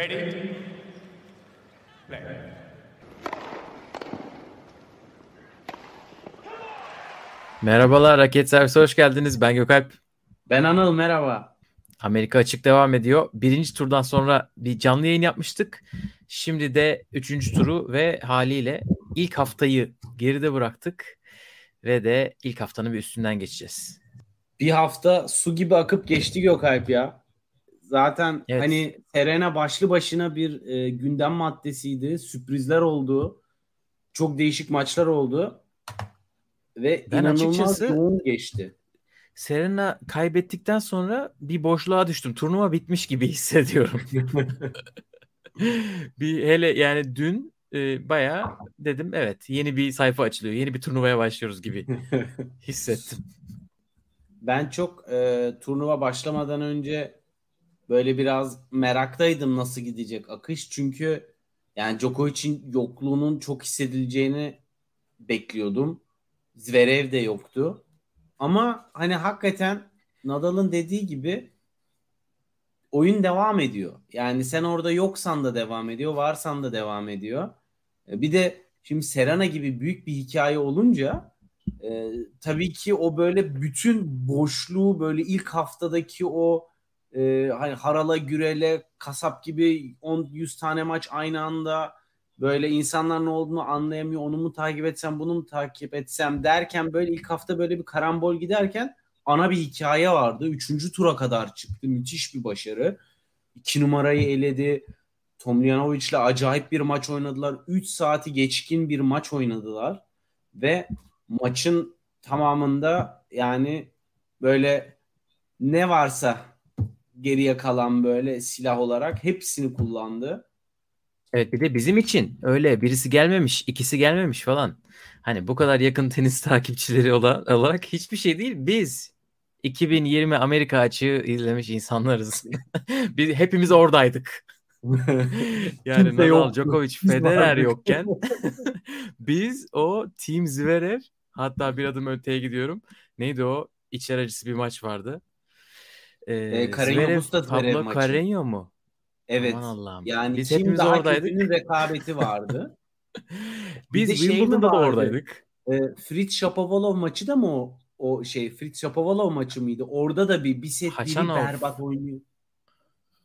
Ready? Play. Merhabalar Raket Servisi hoş geldiniz. Ben Gökalp. Ben Anıl merhaba. Amerika açık devam ediyor. Birinci turdan sonra bir canlı yayın yapmıştık. Şimdi de üçüncü turu ve haliyle ilk haftayı geride bıraktık. Ve de ilk haftanın bir üstünden geçeceğiz. Bir hafta su gibi akıp geçti Gökalp ya. Zaten Evet. hani Serena başlı başına bir e, gündem maddesiydi. Sürprizler oldu. Çok değişik maçlar oldu. Ve Ben inanılmaz açıkçası- yoğun geçti. Serena kaybettikten sonra bir boşluğa düştüm. Turnuva bitmiş gibi hissediyorum. bir hele yani dün e, bayağı dedim evet yeni bir sayfa açılıyor. Yeni bir turnuvaya başlıyoruz gibi hissettim. Ben çok e, turnuva başlamadan önce böyle biraz meraktaydım nasıl gidecek akış. Çünkü yani Djokovic'in yokluğunun çok hissedileceğini bekliyordum. Zverev de yoktu. Ama hani hakikaten Nadal'ın dediği gibi oyun devam ediyor. Yani sen orada yoksan da devam ediyor, varsan da devam ediyor. E, Bir de şimdi Serena gibi büyük bir hikaye olunca ee, tabii ki o böyle bütün boşluğu böyle ilk haftadaki o e, hani harala gürele kasap gibi 10-100 tane maç aynı anda böyle insanlar ne olduğunu anlayamıyor onu mu takip etsem bunu mu takip etsem derken böyle ilk hafta böyle bir karambol giderken ana bir hikaye vardı. Üçüncü tura kadar çıktı. Müthiş bir başarı. İki numarayı eledi. Tomljanovic'le acayip bir maç oynadılar. 3 saati geçkin bir maç oynadılar. Ve maçın tamamında yani böyle ne varsa geriye kalan böyle silah olarak hepsini kullandı. Evet bir de bizim için öyle birisi gelmemiş, ikisi gelmemiş falan. Hani bu kadar yakın tenis takipçileri ola- olarak hiçbir şey değil. Biz 2020 Amerika açığı izlemiş insanlarız. Biz hepimiz oradaydık. Yani Kimse Nadal, yoktu. Djokovic, Federer yokken biz o Team Zverev hatta bir adım öteye gidiyorum. Neydi o? İçler acısı bir maç vardı. Ee, Ee, Carreño Zverev, Pablo maçı. Carreño mu? Evet. Aman Allah'ım. Yani Biz kim daha oradaydık. kötünün rekabeti vardı. Biz şey Wimbledon'da da oradaydık. Ee, Fritz Shapovalov maçı da mı o, o şey Fritz Shapovalov maçı mıydı? Orada da bir bir set biri berbat oynuyor.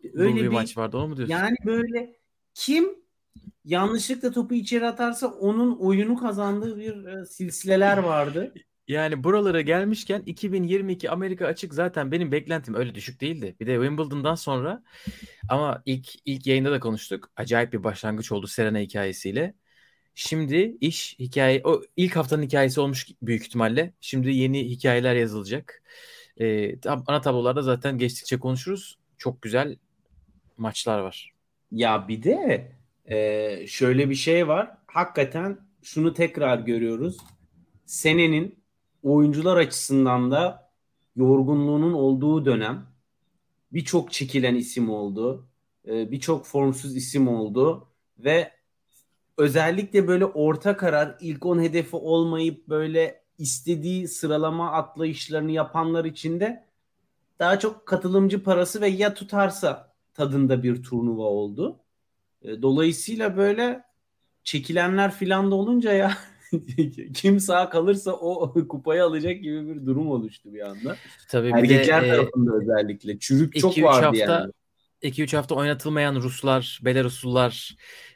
Öyle Öyle bir bir maç vardı onu mu diyorsun? Yani böyle kim yanlışlıkla topu içeri atarsa onun oyunu kazandığı bir e, silsileler vardı. Yani buralara gelmişken 2022 Amerika açık zaten benim beklentim öyle düşük değildi. Bir de Wimbledon'dan sonra ama ilk ilk yayında da konuştuk. Acayip bir başlangıç oldu Serena hikayesiyle. Şimdi iş hikaye o ilk haftanın hikayesi olmuş büyük ihtimalle. Şimdi yeni hikayeler yazılacak. Ee, tab- ana tablolarda zaten geçtikçe konuşuruz. Çok güzel maçlar var. Ya bir de e, şöyle bir şey var. Hakikaten şunu tekrar görüyoruz. Senenin oyuncular açısından da yorgunluğunun olduğu dönem birçok çekilen isim oldu. E, birçok formsuz isim oldu ve özellikle böyle orta karar ilk 10 hedefi olmayıp böyle istediği sıralama atlayışlarını yapanlar için de daha çok katılımcı parası ve ya tutarsa tadında bir turnuva oldu. E, Dolayısıyla böyle çekilenler filan da olunca ya kim sağ kalırsa o kupayı alacak gibi bir durum oluştu bir anda. Tabii bir de Erkekler e, tarafında özellikle. Çürük çok 2-3 vardı hafta yani. 2-3 hafta oynatılmayan Ruslar, Belaruslular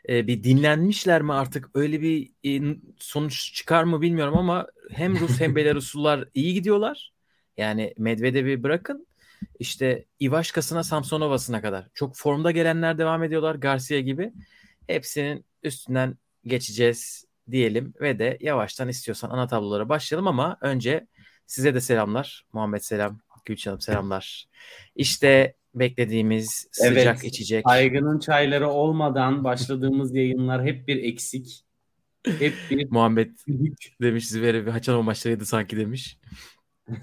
e, bir dinlenmişler mi artık? Öyle bir e, sonuç çıkar mı bilmiyorum ama hem Rus hem Belaruslular iyi gidiyorlar. Yani Medvedev'i bırakın. İşte Ivaşka'sına, Samsonova'sına kadar. Çok formda gelenler devam ediyorlar. Garcia gibi. Hepsinin üstünden geçeceğiz diyelim ve de yavaştan istiyorsan ana tablolara başlayalım ama önce size de selamlar. Muhammed selam, Gülçin selamlar. İşte beklediğimiz sıcak Evet. içecek. Saygının çayları olmadan başladığımız yayınlar hep bir eksik. Hep bir Muhammed demiş Zverev ve Haçanov maçlarıydı sanki demiş.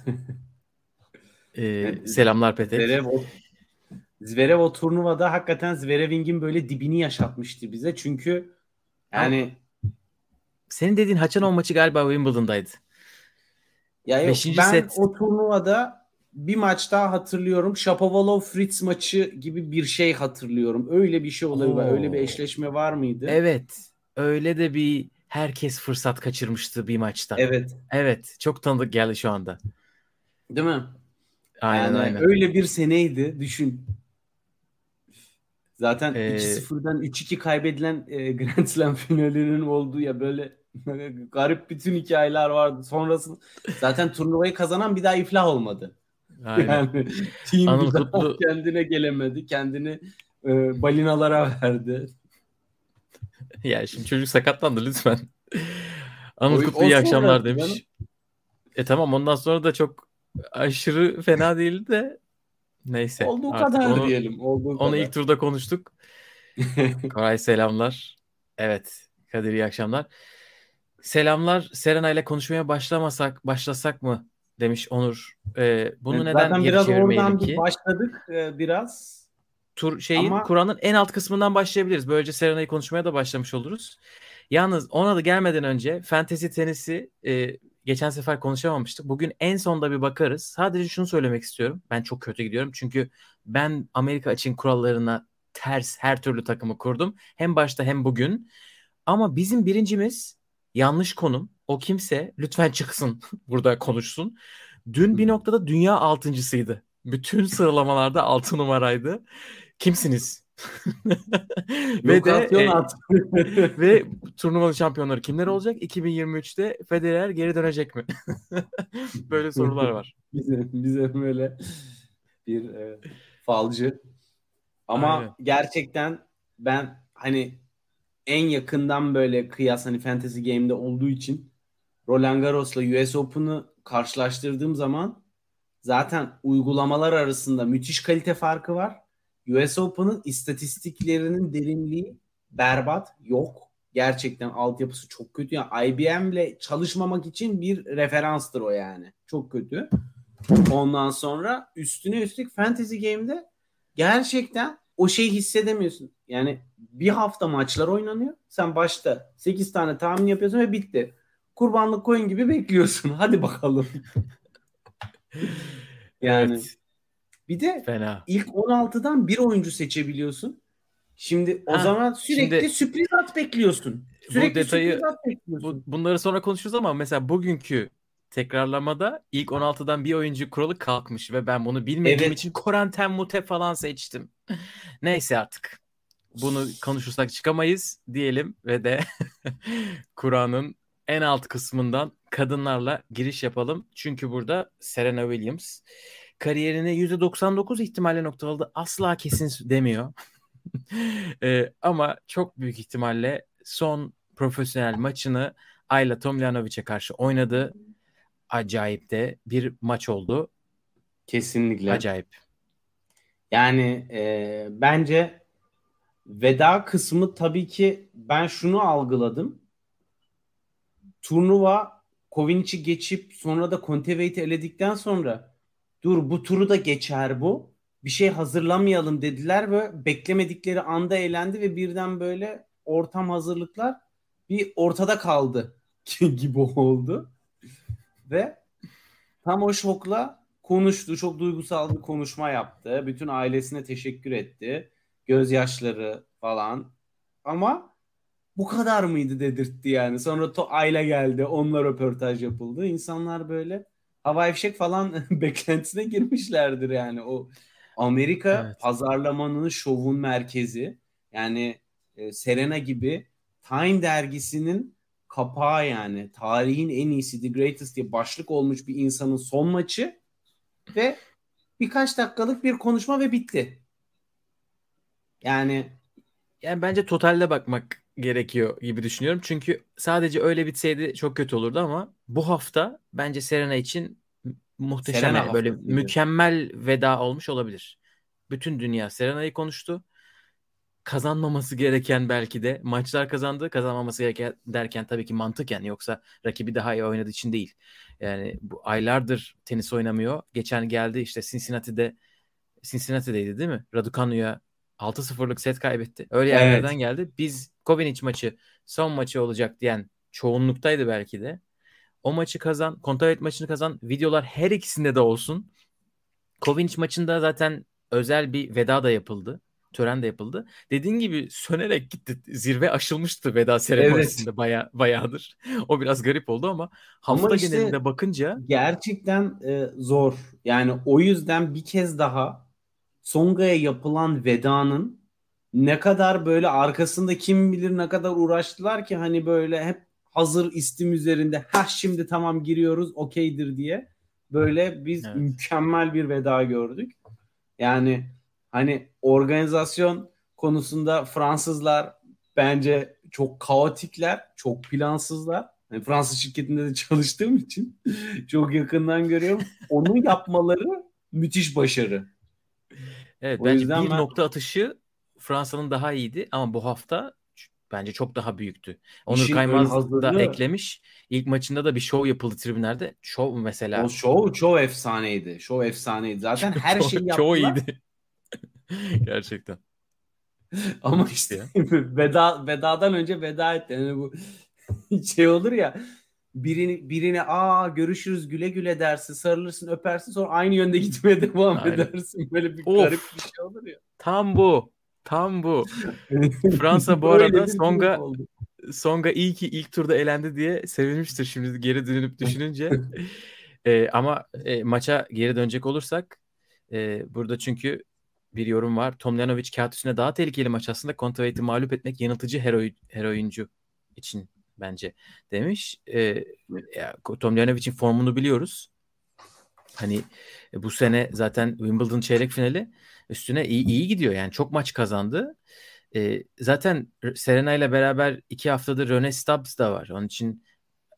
Ee, selamlar Petek. Zverev o, Zverev o turnuvada hakikaten Zverev'in böyle dibini yaşatmıştı bize. Çünkü yani Senin dediğin Haçanov maçı galiba Wimbledon'daydı. ya yok, Beşinci ben set. o turnuvada bir maç daha hatırlıyorum. Shapovalov Fritz maçı gibi bir şey hatırlıyorum. Öyle bir şey olabilir. Oo. Öyle bir eşleşme var mıydı? Evet. Öyle de bir herkes fırsat kaçırmıştı bir maçta. Evet. Evet. Çok tanıdık geldi şu anda. Değil mi? Aynen yani aynen. öyle bir seneydi. Düşün. Zaten Ee, 2-0'dan 3-2 kaybedilen e, Grand Slam finalinin olduğu ya böyle garip bütün hikayeler vardı. Sonrasında zaten turnuvayı kazanan bir daha iflah olmadı. Aynen. Yani team Anıl Kutlu- kendine gelemedi. Kendini e, balinalara verdi. Ya şimdi çocuk sakatlandı lütfen. Anıl O- Kutlu iyi akşamlar canım. demiş. E tamam ondan sonra da çok aşırı fena değildi de neyse. Olduğu kadar onu, diyelim. Olduğu onu kadar. ilk turda konuştuk. Koray selamlar. Evet Kadir iyi akşamlar. Selamlar Serena ile konuşmaya başlamasak başlasak mı demiş Onur. Ee, bunu Evet, neden geri biraz çevirmeyelim ki? başladık e, biraz. tur şeyin Ama- Kur'an'ın en alt kısmından başlayabiliriz. Böylece Serena'yı konuşmaya da başlamış oluruz. Yalnız ona da gelmeden önce Fantasy Tenisi e, geçen sefer konuşamamıştık. Bugün en sonda bir bakarız. Sadece şunu söylemek istiyorum. Ben çok kötü gidiyorum. Çünkü ben Amerika için kurallarına ters her türlü takımı kurdum. Hem başta hem bugün. Ama bizim birincimiz yanlış konum. O kimse lütfen çıksın burada konuşsun. Dün bir noktada dünya altıncısıydı. Bütün sıralamalarda altı numaraydı. Kimsiniz? ve de e, ve turnuvanın şampiyonları kimler olacak? 2023'te Federer geri dönecek mi? Böyle sorular var. bize, bize böyle bir e, falcı. Ama Aynen. gerçekten ben hani en yakından böyle kıyas hani Fantasy Game'de olduğu için Roland Garros'la US Open'ı karşılaştırdığım zaman zaten uygulamalar arasında müthiş kalite farkı var. US Open'ın istatistiklerinin derinliği berbat, yok. Gerçekten altyapısı çok kötü. Yani IBM'le çalışmamak için bir referanstır o yani. Çok kötü. Ondan sonra üstüne üstlük Fantasy Game'de gerçekten o şeyi hissedemiyorsun. Yani bir hafta maçlar oynanıyor. Sen başta 8 tane tahmin yapıyorsun ve bitti. Kurbanlık koyun gibi bekliyorsun. Hadi bakalım. yani Evet, bir de fena. ilk 16'dan bir oyuncu seçebiliyorsun. Şimdi o Ha, zaman sürekli şimdi- sürpriz at bekliyorsun. Bu Sürekli detayı- sürpriz at bekliyorsun. Bu, bunları sonra konuşuruz ama mesela bugünkü tekrarlamada ilk 16'dan bir oyuncu kuralı kalkmış ve ben bunu bilmediğim Evet. için Koranten Mute falan seçtim. Neyse artık. Bunu konuşursak çıkamayız diyelim ve de Kur'an'ın en alt kısmından kadınlarla giriş yapalım. Çünkü burada Serena Williams kariyerini %99 ihtimalle noktaladı. Asla kesin demiyor. Ee, ama çok büyük ihtimalle son profesyonel maçını Ayla Tomljanovic'e karşı oynadı. Acayip de bir maç oldu. Kesinlikle. Acayip. Yani e, bence veda kısmı tabii ki ben şunu algıladım. Turnuva Kovinic'i geçip sonra da Konteveit'i eledikten sonra dur bu turu da geçer bu. Bir şey hazırlamayalım dediler ve beklemedikleri anda eğlendi ve birden böyle ortam hazırlıklar bir ortada kaldı gibi oldu. Ve tam o şokla konuştu. Çok duygusal bir konuşma yaptı. Bütün ailesine teşekkür etti. Gözyaşları falan. Ama bu kadar mıydı dedirtti yani. Sonra to Ayla geldi. Onunla röportaj yapıldı. İnsanlar böyle hava fişek falan beklentisine girmişlerdir yani. O Amerika Evet. pazarlamanın şovun merkezi. Yani e, Serena gibi Time dergisinin kapağı yani. Tarihin en iyisi The Greatest diye başlık olmuş bir insanın son maçı ve birkaç dakikalık bir konuşma ve bitti. Yani Yani bence totalde bakmak gerekiyor gibi düşünüyorum. Çünkü sadece öyle bitseydi çok kötü olurdu ama bu hafta bence Serena için muhteşem Serena yani böyle haftasıydı. mükemmel veda olmuş olabilir. Bütün dünya Serena'yı konuştu. Kazanmaması gereken belki de maçlar kazandı. Kazanmaması gereken derken tabii ki mantıken yoksa rakibi daha iyi oynadığı için değil. Yani bu aylardır tenis oynamıyor. Geçen geldi işte Cincinnati'de Cincinnati'deydi değil mi? Raducanu'ya 6-0'lık set kaybetti. Öyle Evet. yerlerden geldi. Biz Kovinic maçı son maçı olacak diyen çoğunluktaydı belki de. O maçı kazan, Kontaveit maçını kazan. Videolar her ikisinde de olsun. Kovinic maçında zaten özel bir veda da yapıldı. Tören de yapıldı. Dediğin gibi sönerek gitti. Zirve aşılmıştı veda seremonisinde evet. baya, bayağıdır. O biraz garip oldu ama hafta ama işte genelinde bakınca gerçekten e, zor. Yani o yüzden bir kez daha Songa'ya yapılan vedanın ne kadar böyle arkasında kim bilir ne kadar uğraştılar ki hani böyle hep hazır istim üzerinde ha şimdi tamam giriyoruz okeydir diye böyle biz evet. mükemmel bir veda gördük. Yani hani organizasyon konusunda Fransızlar bence çok kaotikler, çok plansızlar. Yani Fransız şirketinde de çalıştığım için çok yakından görüyorum. Onu yapmaları müthiş başarı. Evet o bence bir ben... nokta atışı Fransa'nın daha iyiydi ama bu hafta bence çok daha büyüktü. Onur Kaymaz da eklemiş. İlk maçında da bir show yapıldı tribünlerde. Show mesela. O show, show efsaneydi. Show efsaneydi. Zaten her şeyi yaptılar. Çok iyiydi. Gerçekten. Ama işte veda vedadan önce veda etti. Yani bu şey olur ya birini birine aa görüşürüz güle güle dersin, sarılırsın, öpersin sonra aynı yönde gitmeye devam Aynen. edersin. Böyle bir of, garip bir şey olur ya. Tam bu. Tam bu. Fransa bu arada Songa Songa iyi ki ilk turda elendi diye sevinmiştir şimdi geri dönüp düşününce. e, ama e, maça geri dönecek olursak e, burada çünkü bir yorum var. Tomljanovic kağıt üstünde daha tehlikeli maç aslında. Kontraveit'i mağlup etmek yanıltıcı her, her oyuncu için bence demiş. E, ya, Tomljanovic'in formunu biliyoruz. Hani e, bu sene zaten Wimbledon çeyrek finali üstüne iyi, iyi gidiyor. Yani çok maç kazandı. E, zaten Serena ile beraber iki haftadır Rene Stubbs da var. Onun için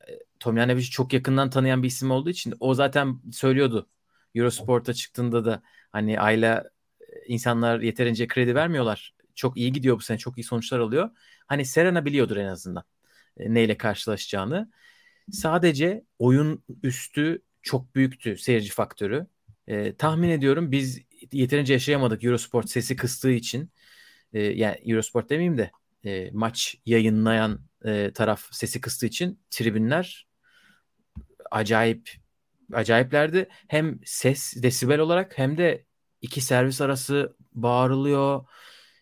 e, Tomljanovic'i çok yakından tanıyan bir isim olduğu için o zaten söylüyordu. Eurosport'a çıktığında da hani Ayla insanlar yeterince kredi vermiyorlar. Çok iyi gidiyor bu sene. Çok iyi sonuçlar alıyor. Hani Serena biliyordur en azından e, neyle karşılaşacağını. Sadece oyun üstü çok büyüktü seyirci faktörü. E, tahmin ediyorum biz yeterince yaşayamadık Eurosport sesi kıstığı için. E, yani Eurosport demeyeyim de e, maç yayınlayan e, taraf sesi kıstığı için tribünler acayip acayiplerdi. Hem ses desibel olarak hem de iki servis arası bağırılıyor.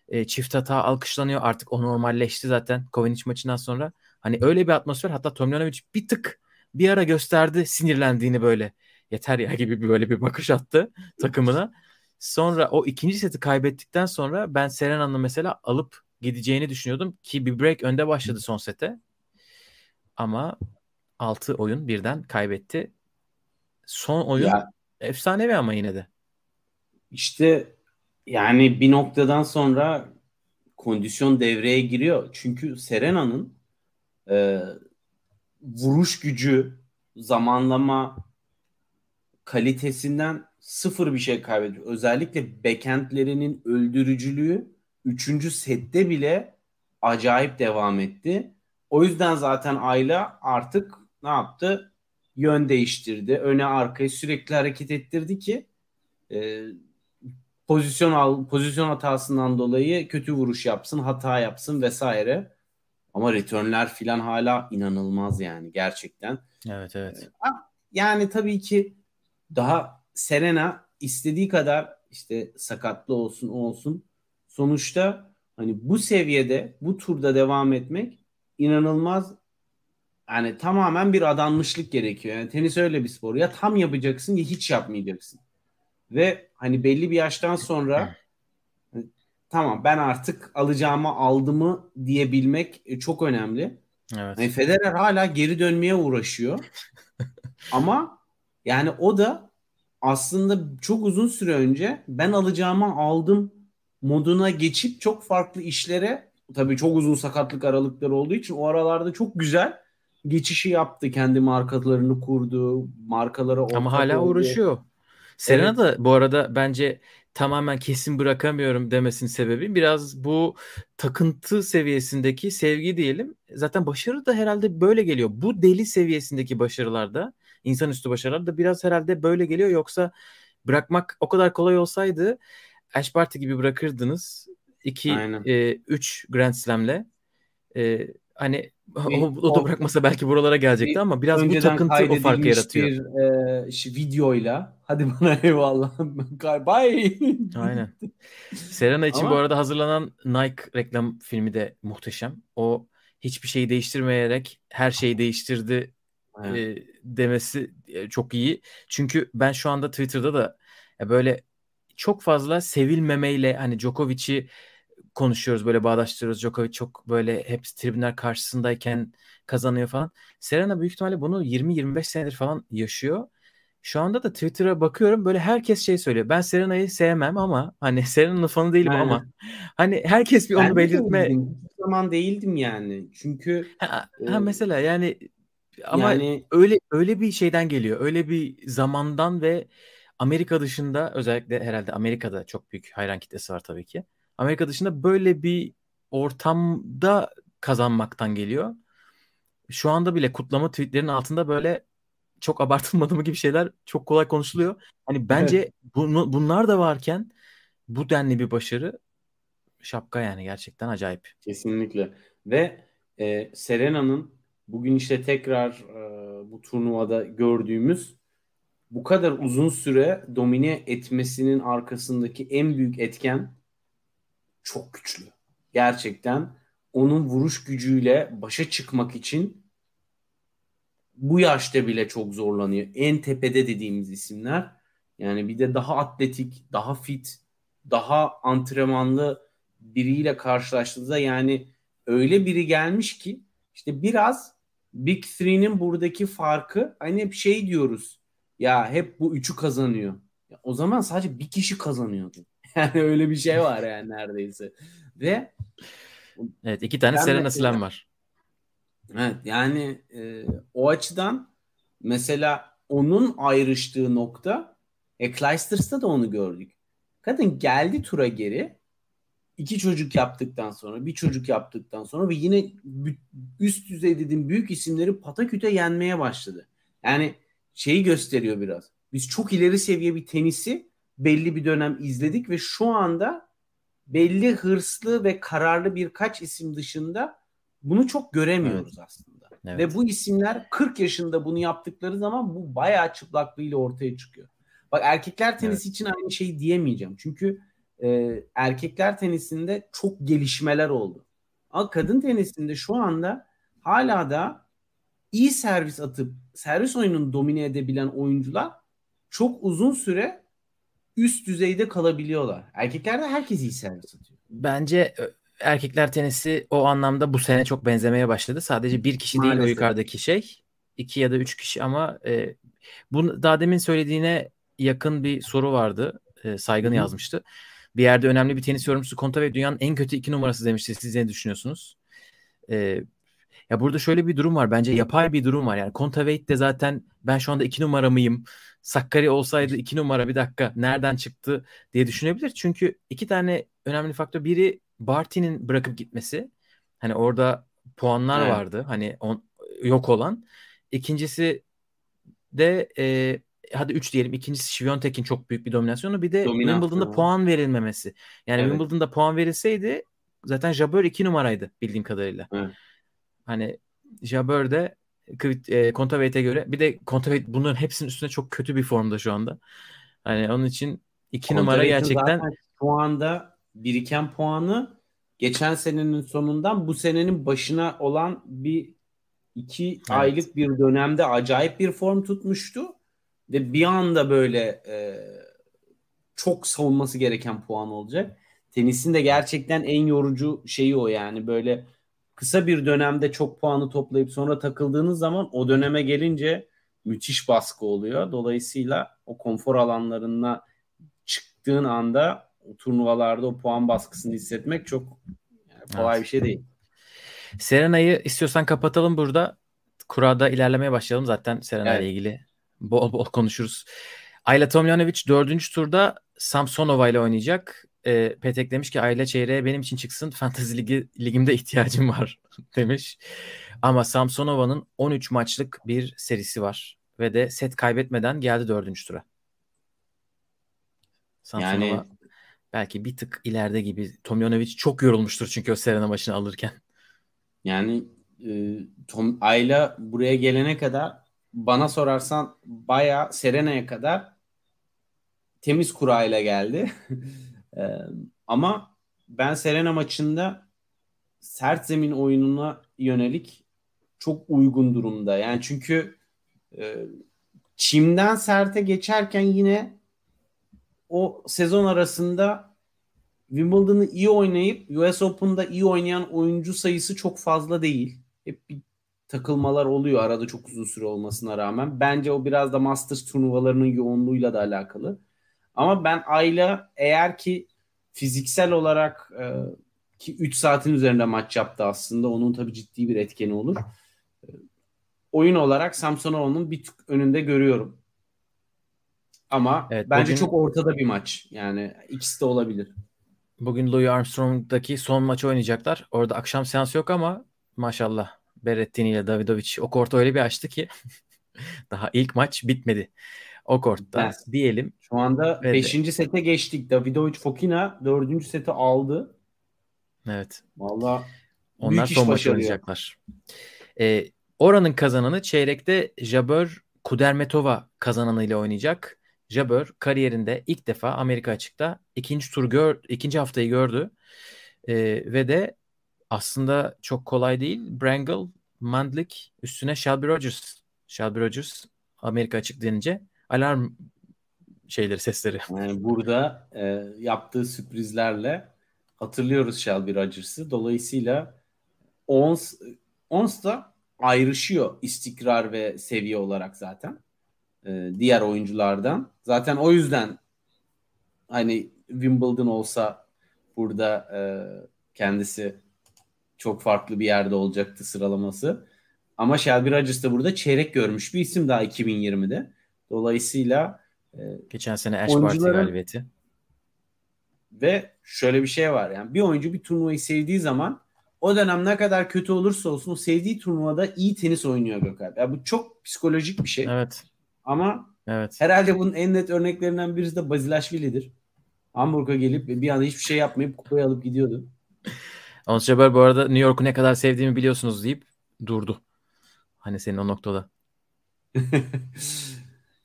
E, çift hata alkışlanıyor. Artık o normalleşti zaten Kovinic maçından sonra. Hani öyle bir atmosfer. Hatta Tomljanovic bir tık bir ara gösterdi sinirlendiğini böyle. Yeter ya gibi bir böyle bir bakış attı takımına. Sonra o ikinci seti kaybettikten sonra ben Serena'nın mesela alıp gideceğini düşünüyordum ki bir break önde başladı son sete. Ama 6 oyun birden kaybetti. Son oyun ya. efsanevi ama yine de. İşte yani bir noktadan sonra kondisyon devreye giriyor. Çünkü Serena'nın e, vuruş gücü, zamanlama kalitesinden sıfır bir şey kaybediyor. Özellikle backendlerinin öldürücülüğü 3. sette bile acayip devam etti. O yüzden zaten Ayla artık ne yaptı? Yön değiştirdi. Öne arkaya sürekli hareket ettirdi ki e, pozisyon al pozisyon hatasından dolayı kötü vuruş yapsın, hata yapsın vesaire. Ama returnler filan hala inanılmaz yani gerçekten. Evet evet. Ee, yani tabii ki daha Serena istediği kadar işte sakatlı olsun olsun. Sonuçta hani bu seviyede bu turda devam etmek inanılmaz yani tamamen bir adanmışlık gerekiyor. Yani tenis öyle bir spor. Ya tam yapacaksın ya hiç yapmayacaksın. Ve hani belli bir yaştan sonra hani, tamam ben artık alacağımı aldımı diyebilmek e, çok önemli. Evet. Yani Federer hala geri dönmeye uğraşıyor. Ama yani o da aslında çok uzun süre önce ben alacağımı aldım moduna geçip çok farklı işlere tabii çok uzun sakatlık aralıkları olduğu için o aralarda çok güzel geçişi yaptı. Kendi markalarını kurdu. Markalara Ama hala oldu. uğraşıyor. Serena evet. da bu arada bence tamamen kesin bırakamıyorum demesinin sebebi biraz bu takıntı seviyesindeki sevgi diyelim. Zaten başarı da herhalde böyle geliyor. Bu deli seviyesindeki başarılarda, insanüstü başarılar da biraz herhalde böyle geliyor. Yoksa bırakmak o kadar kolay olsaydı Ash Barty gibi bırakırdınız. 2 3 e, Grand Slam'le. E, hani o, o da bırakmasa belki buralara gelecekti ama biraz bu takıntı o farkı yaratıyor. Bir, e, işte videoyla hadi bana eyvallah. Bye. Aynen. Serena için ama... bu arada hazırlanan Nike reklam filmi de muhteşem. O hiçbir şeyi değiştirmeyerek her şeyi değiştirdi e, demesi çok iyi. Çünkü ben şu anda Twitter'da da böyle çok fazla sevilmemeyle hani Djokovic'i konuşuyoruz böyle bağdaştırıyoruz. Djokovic çok böyle hep tribünler karşısındayken kazanıyor falan. Serena büyük ihtimalle bunu 20-25 senedir falan yaşıyor. Şu anda da Twitter'a bakıyorum böyle herkes şey söylüyor. Ben Serena'yı sevmem ama hani Serena'nın fanı değilim Aynen. ama hani herkes bir onu ben belirtme. Hiçbir zaman değildim yani. Çünkü ha, e... ha mesela yani ama yani... öyle öyle bir şeyden geliyor. Öyle bir zamandan ve Amerika dışında özellikle herhalde Amerika'da çok büyük hayran kitlesi var tabii ki. Amerika dışında böyle bir ortamda kazanmaktan geliyor. Şu anda bile kutlama tweetlerin altında böyle çok abartılmadı mı gibi şeyler çok kolay konuşuluyor. Hani bence evet. bunu, bunlar da varken bu denli bir başarı şapka yani gerçekten acayip. Kesinlikle. Ve e, Serena'nın bugün işte tekrar e, bu turnuvada gördüğümüz bu kadar uzun süre domine etmesinin arkasındaki en büyük etken çok güçlü. Gerçekten onun vuruş gücüyle başa çıkmak için bu yaşta bile çok zorlanıyor. En tepede dediğimiz isimler. Yani bir de daha atletik, daha fit, daha antrenmanlı biriyle karşılaştığınızda yani öyle biri gelmiş ki işte biraz Big Three'nin buradaki farkı hani hep şey diyoruz ya hep bu üçü kazanıyor. Ya o zaman sadece bir kişi kazanıyordu. Yani öyle bir şey var yani neredeyse. Ve Evet iki tane Serena Slam var. Evet yani e, o açıdan mesela onun ayrıştığı nokta e, Clijsters'ta da onu gördük. Kadın geldi tura geri iki çocuk yaptıktan sonra bir çocuk yaptıktan sonra ve yine üst düzey dediğim büyük isimleri pataküte yenmeye başladı. Yani şeyi gösteriyor biraz. Biz çok ileri seviye bir tenisi belli bir dönem izledik ve şu anda belli hırslı ve kararlı birkaç isim dışında bunu çok göremiyoruz evet. aslında. Evet. Ve bu isimler 40 yaşında bunu yaptıkları zaman bu bayağı çıplaklığıyla ortaya çıkıyor. Bak erkekler tenisi evet. için aynı şeyi diyemeyeceğim. Çünkü e, erkekler tenisinde çok gelişmeler oldu. Ama kadın tenisinde şu anda hala da iyi servis atıp servis oyununu domine edebilen oyuncular çok uzun süre üst düzeyde kalabiliyorlar. Erkeklerde herkes iyi servis atıyor. Bence erkekler tenisi o anlamda bu sene çok benzemeye başladı. Sadece bir kişi Maalesef. değil o yukarıdaki şey. iki ya da üç kişi ama e, bu daha demin söylediğine yakın bir soru vardı. E, Saygın Hı. yazmıştı. Bir yerde önemli bir tenis yorumcusu Konta ve dünyanın en kötü iki numarası demişti. Siz ne düşünüyorsunuz? E, ya burada şöyle bir durum var. Bence yapay bir durum var. Yani Kontaveit de zaten ben şu anda iki numara mıyım? Sakkari olsaydı iki numara bir dakika nereden çıktı diye düşünebilir. Çünkü iki tane önemli faktör. Biri Barty'nin bırakıp gitmesi. Hani orada puanlar evet. vardı. Hani on, yok olan. İkincisi de e, hadi 3 diyelim. İkincisi Şiviyontek'in çok büyük bir dominasyonu. Bir de Dominasyon. Wimbledon'da puan verilmemesi. Yani evet. Wimbledon'da puan verilseydi zaten Jabeur 2 numaraydı bildiğim kadarıyla. Evet. Hani Jabeur de e, Kontaveit'e göre bir de Kontaveit bunların hepsinin üstünde çok kötü bir formda şu anda. Hani onun için 2 numara gerçekten şu anda biriken puanı geçen senenin sonundan bu senenin başına olan bir iki evet. aylık bir dönemde acayip bir form tutmuştu ve bir anda böyle e, çok savunması gereken puan olacak. Tenisin de gerçekten en yorucu şeyi o yani böyle kısa bir dönemde çok puanı toplayıp sonra takıldığınız zaman o döneme gelince müthiş baskı oluyor. Dolayısıyla o konfor alanlarına çıktığın anda o turnuvalarda o puan baskısını hissetmek çok yani kolay evet. bir şey değil. Serena'yı istiyorsan kapatalım burada. Kurada ilerlemeye başlayalım. Zaten Serena evet. ile ilgili bol bol konuşuruz. Ayla Tomljanovic dördüncü turda Samsonova ile oynayacak. E, Petek demiş ki Ayla çeyreğe benim için çıksın. Fantasy ligi, ligimde ihtiyacım var demiş. Ama Samsonova'nın 13 maçlık bir serisi var. Ve de set kaybetmeden geldi dördüncü tura. Samsonova yani belki bir tık ileride gibi. Tomjanovic çok yorulmuştur çünkü o Serena maçını alırken. Yani e, Tom Ayla buraya gelene kadar bana sorarsan baya Serena'ya kadar temiz kurayla geldi. ama ben Serena maçında sert zemin oyununa yönelik çok uygun durumda. Yani çünkü e, çimden serte geçerken yine o sezon arasında Wimbledon'ı iyi oynayıp US Open'da iyi oynayan oyuncu sayısı çok fazla değil. Hep bir takılmalar oluyor arada çok uzun süre olmasına rağmen. Bence o biraz da Masters turnuvalarının yoğunluğuyla da alakalı. Ama ben Ayla eğer ki fiziksel olarak e, ki 3 saatin üzerinde maç yaptı aslında. Onun tabii ciddi bir etkeni olur. E, oyun olarak Samsonova'nın bir tık önünde görüyorum. Ama evet, bence bugün, çok ortada bir maç. Yani ikisi de olabilir. Bugün Louis Armstrong'daki son maçı oynayacaklar. Orada akşam seans yok ama maşallah Berrettini ile Davidovic o kortu öyle bir açtı ki daha ilk maç bitmedi. O kortta evet. diyelim. Şu anda 5. sete geçtik. Davidovic Fokina 4. seti aldı. Evet. Valla onlar son maçı oynayacaklar. Ee, oranın kazananı çeyrekte Jabeur Kudermetova kazananıyla oynayacak. Jabeur kariyerinde ilk defa Amerika açıkta ikinci tur gör, ikinci haftayı gördü. Ee, ve de aslında çok kolay değil. Brangle, Mandlik üstüne Shelby Rogers. Shelby Rogers Amerika açık denince alarm şeyleri sesleri. Yani burada e, yaptığı sürprizlerle hatırlıyoruz Shelby Rogers'ı. Dolayısıyla Ons Ons da ayrışıyor istikrar ve seviye olarak zaten. E, diğer oyunculardan. Zaten o yüzden hani Wimbledon olsa burada e, kendisi çok farklı bir yerde olacaktı sıralaması. Ama Shelby Rogers da burada çeyrek görmüş bir isim daha 2020'de. Dolayısıyla e, geçen sene Ash Party galibiyeti. Ve şöyle bir şey var yani bir oyuncu bir turnuvayı sevdiği zaman o dönem ne kadar kötü olursa olsun o sevdiği turnuvada iyi tenis oynuyor Gökalp. Yani bu çok psikolojik bir şey. Evet. Ama evet. herhalde bunun en net örneklerinden birisi de Bazilashvili'dir. Hamburg'a gelip bir anda hiçbir şey yapmayıp kupayı alıp gidiyordu. Ons Jabeur bu arada New York'u ne kadar sevdiğimi biliyorsunuz deyip durdu. Hani senin o noktada.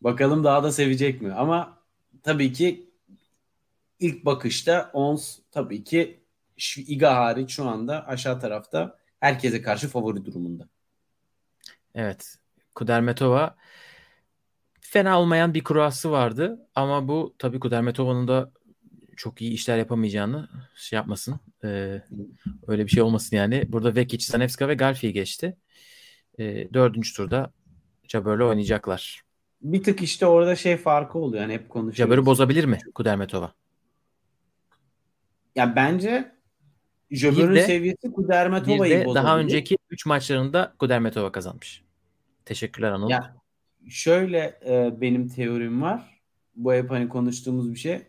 Bakalım daha da sevecek mi? Ama tabii ki ilk bakışta Ons tabii ki şu Iga hariç şu anda aşağı tarafta herkese karşı favori durumunda. Evet. Kudermetova fena olmayan bir kurası vardı ama bu tabii Kudermetova'nın da çok iyi işler yapamayacağını şey yapmasın. E, öyle bir şey olmasın yani. Burada Vekic, Zanevska ve Galfi geçti. E, dördüncü turda Jabber'le oynayacaklar. Bir tık işte orada şey farkı oluyor. Yani hep konuşuyoruz. Jabber'ı bozabilir mi Kudermetova? Ya bence Jabber'ın seviyesi Kudermetova'yı bozabilir. Daha önceki 3 maçlarında Kudermetova kazanmış. Teşekkürler Anıl. Ya şöyle e, benim teorim var. Bu hep hani konuştuğumuz bir şey.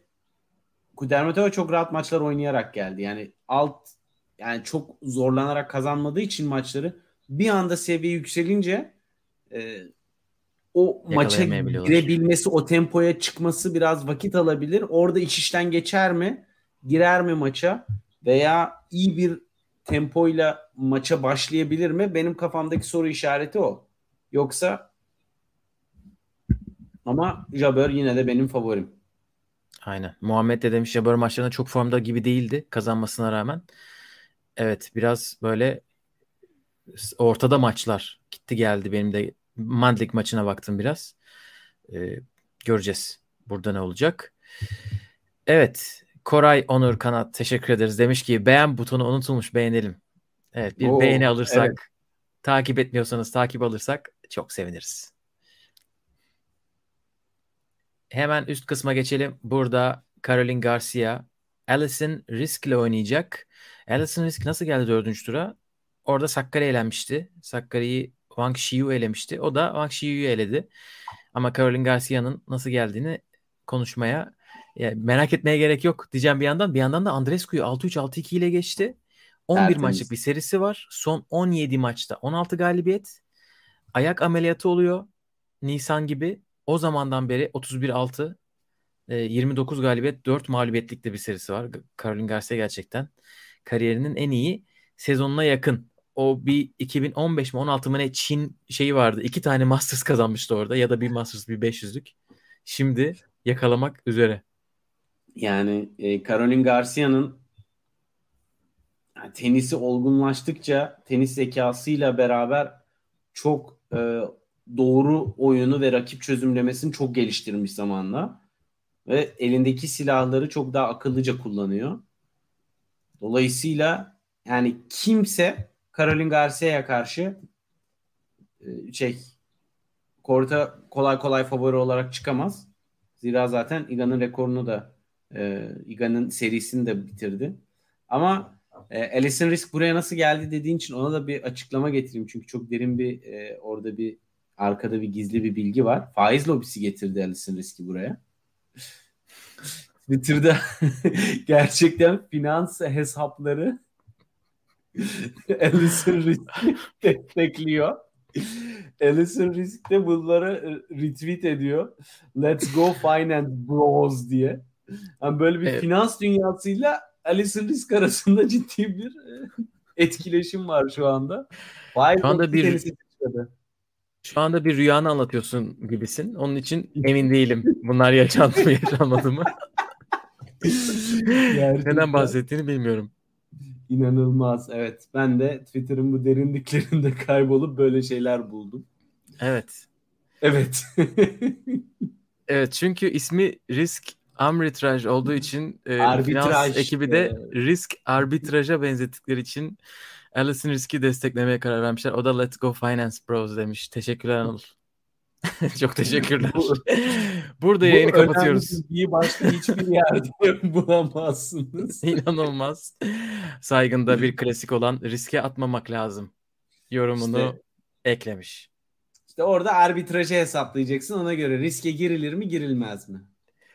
Kudermetova çok rahat maçlar oynayarak geldi. Yani alt yani çok zorlanarak kazanmadığı için maçları bir anda seviye yükselince e, o maça girebilmesi, o tempoya çıkması biraz vakit alabilir. Orada iş işten geçer mi? Girer mi maça? Veya iyi bir tempoyla maça başlayabilir mi? Benim kafamdaki soru işareti o. Yoksa ama Jabber yine de benim favorim. Aynen. Muhammed de demiş Jabber maçlarında çok formda gibi değildi kazanmasına rağmen. Evet biraz böyle ortada maçlar gitti geldi benim de Mandlik maçına baktım biraz. Ee, göreceğiz burada ne olacak. Evet. Koray Onur Kanat teşekkür ederiz. Demiş ki beğen butonu unutulmuş beğenelim. Evet bir Oo, beğeni alırsak evet. takip etmiyorsanız takip alırsak çok seviniriz. Hemen üst kısma geçelim. Burada Caroline Garcia Alison Risk ile oynayacak. Alison Risk nasıl geldi dördüncü tura? Orada Sakkari elenmişti. Sakkari'yi Wang Shiyu elemişti. O da Wang Shiyu'yu eledi. Ama Caroline Garcia'nın nasıl geldiğini konuşmaya yani merak etmeye gerek yok diyeceğim bir yandan. Bir yandan da Andrescu'yu 6-3 6-2 ile geçti. 11 Tertemiz. maçlık bir serisi var. Son 17 maçta 16 galibiyet. Ayak ameliyatı oluyor. Nisan gibi. O zamandan beri 31-6 29 e, galibiyet 4 mağlubiyetlik de bir serisi var. Caroline Garcia gerçekten kariyerinin en iyi sezonuna yakın o bir 2015 mi 16 mı ne Çin şeyi vardı. İki tane Masters kazanmıştı orada ya da bir Masters bir 500'lük. Şimdi yakalamak üzere. Yani e, Caroline Garcia'nın tenisi olgunlaştıkça tenis zekasıyla beraber çok e, doğru oyunu ve rakip çözümlemesini çok geliştirmiş zamanla. Ve elindeki silahları çok daha akıllıca kullanıyor. Dolayısıyla yani kimse Caroline Garcia'ya karşı e, şey korta kolay kolay favori olarak çıkamaz. Zira zaten Iga'nın rekorunu da e, Iga'nın serisini de bitirdi. Ama e, Alison Risk buraya nasıl geldi dediğin için ona da bir açıklama getireyim. Çünkü çok derin bir e, orada bir arkada bir gizli bir bilgi var. Faiz lobisi getirdi Alison Risk'i buraya. Twitter'da gerçekten finans hesapları Alison Risk'i destekliyor. Alison Risk de bunları retweet ediyor. Let's go finance bros diye. Yani böyle bir evet. finans dünyasıyla Alison Risk arasında ciddi bir e, etkileşim var şu anda. Vay şu anda bir şu anda bir rüyanı anlatıyorsun gibisin. Onun için emin değilim. Bunlar yaşandı mı yaşanmadı mı? Neden bahsettiğini bilmiyorum. İnanılmaz. Evet. Ben de Twitter'ın bu derinliklerinde kaybolup böyle şeyler buldum. Evet. Evet. evet çünkü ismi Risk Arbitraj olduğu için e, finans ekibi de risk arbitraja benzettikleri için Alison Risk'i desteklemeye karar vermişler. O da Let's Go Finance Bros demiş. Teşekkürler Anıl. Çok teşekkürler. Burada yayını kapatıyoruz. İyi başka hiçbir yerde bulamazsınız. İnanılmaz. Saygında bir klasik olan riske atmamak lazım. Yorumunu işte, eklemiş. İşte orada arbitrajı hesaplayacaksın. Ona göre riske girilir mi girilmez mi?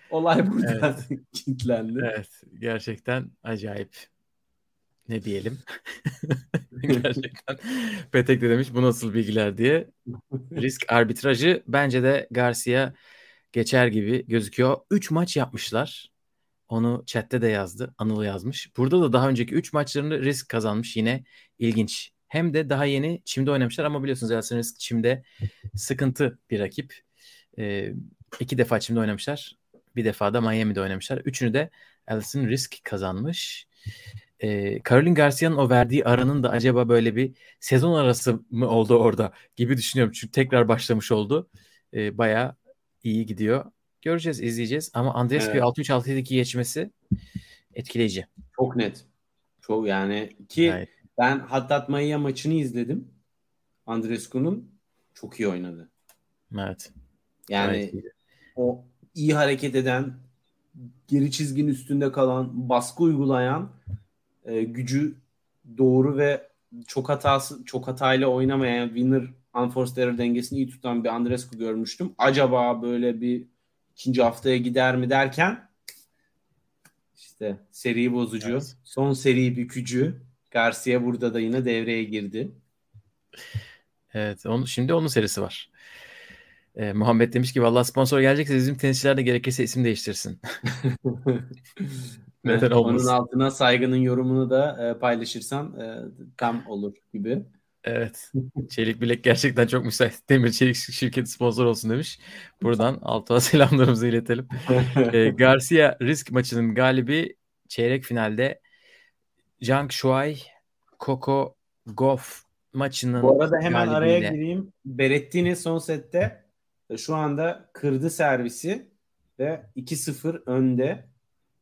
Olay burada evet. kilitlendi. Evet. Gerçekten acayip ne diyelim. Gerçekten Petek de demiş bu nasıl bilgiler diye. Risk arbitrajı bence de Garcia geçer gibi gözüküyor. 3 maç yapmışlar. Onu chatte de yazdı. Anıl yazmış. Burada da daha önceki 3 maçlarını risk kazanmış. Yine ilginç. Hem de daha yeni çimde oynamışlar ama biliyorsunuz Yasin Risk çimde sıkıntı bir rakip. Ee, iki defa çimde oynamışlar. Bir defa da Miami'de oynamışlar. Üçünü de Alison Risk kazanmış e, Caroline Garcia'nın o verdiği aranın da acaba böyle bir sezon arası mı oldu orada gibi düşünüyorum. Çünkü tekrar başlamış oldu. E, bayağı iyi gidiyor. Göreceğiz, izleyeceğiz. Ama Andres evet. 6-3-6-7-2 geçmesi etkileyici. Çok net. Çok yani ki Hayır. ben Hattat Maya maçını izledim. Andrescu'nun çok iyi oynadı. Evet. Yani evet. o iyi hareket eden, geri çizginin üstünde kalan, baskı uygulayan e, gücü doğru ve çok hatası çok hatayla oynamayan winner unforced error dengesini iyi tutan bir Andrescu görmüştüm. Acaba böyle bir ikinci haftaya gider mi derken işte seri bozucu, evet. son seri bükücü Garcia burada da yine devreye girdi. Evet, onu, şimdi onun serisi var. Ee, Muhammed demiş ki valla sponsor gelecekse bizim tenisçiler de gerekirse isim değiştirsin. Neden olmasın? Onun altına saygının yorumunu da e, paylaşırsan e, tam olur gibi. Evet. Çelik Bilek gerçekten çok müsait. Demir Çelik şirketi sponsor olsun demiş. Buradan Altuğ'a selamlarımızı iletelim. e, Garcia risk maçının galibi çeyrek finalde Zhang Shuai Coco Goff maçının Bu arada hemen galibiyle... araya gireyim. Berettini son sette şu anda kırdı servisi ve 2-0 önde.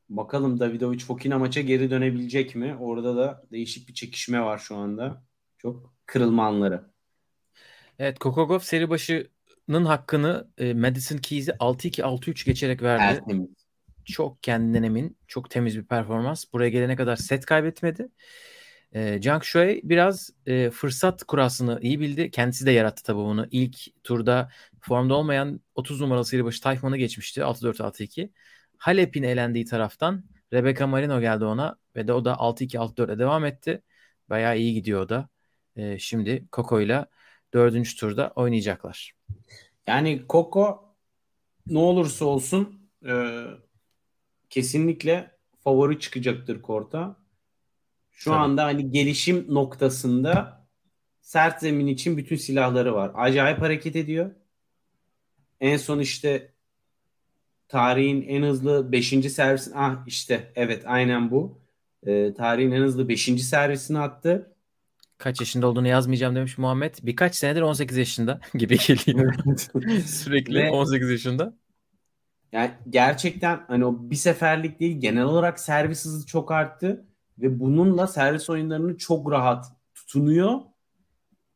Bakalım Davidovic Fokina maça geri dönebilecek mi? Orada da değişik bir çekişme var şu anda. Çok kırılma anları. Evet Kokogov seri başının hakkını e, Madison Keys'i 6-2 6-3 geçerek verdi. Evet, çok kendinden emin, çok temiz bir performans. Buraya gelene kadar set kaybetmedi. E, Zhang Shui biraz e, fırsat kurasını iyi bildi. Kendisi de yarattı tabii bunu. İlk turda formda olmayan 30 numaralı seri başı Tayfun'u geçmişti 6-4-6-2. Halep'in elendiği taraftan Rebecca Marino geldi ona ve de o da 6-2-6-4'e devam etti. Bayağı iyi gidiyor o da. Ee, şimdi Coco ile dördüncü turda oynayacaklar. Yani Coco ne olursa olsun e, kesinlikle favori çıkacaktır korta. Şu Tabii. anda hani gelişim noktasında sert zemin için bütün silahları var. Acayip hareket ediyor. En son işte tarihin en hızlı 5. servis ah işte evet aynen bu. Ee, tarihin en hızlı 5. servisini attı. Kaç yaşında olduğunu yazmayacağım demiş Muhammed. Birkaç senedir 18 yaşında gibi geliyor. Sürekli Ve, 18 yaşında. Yani gerçekten hani o bir seferlik değil genel olarak servis hızı çok arttı ve bununla servis oyunlarını çok rahat tutunuyor.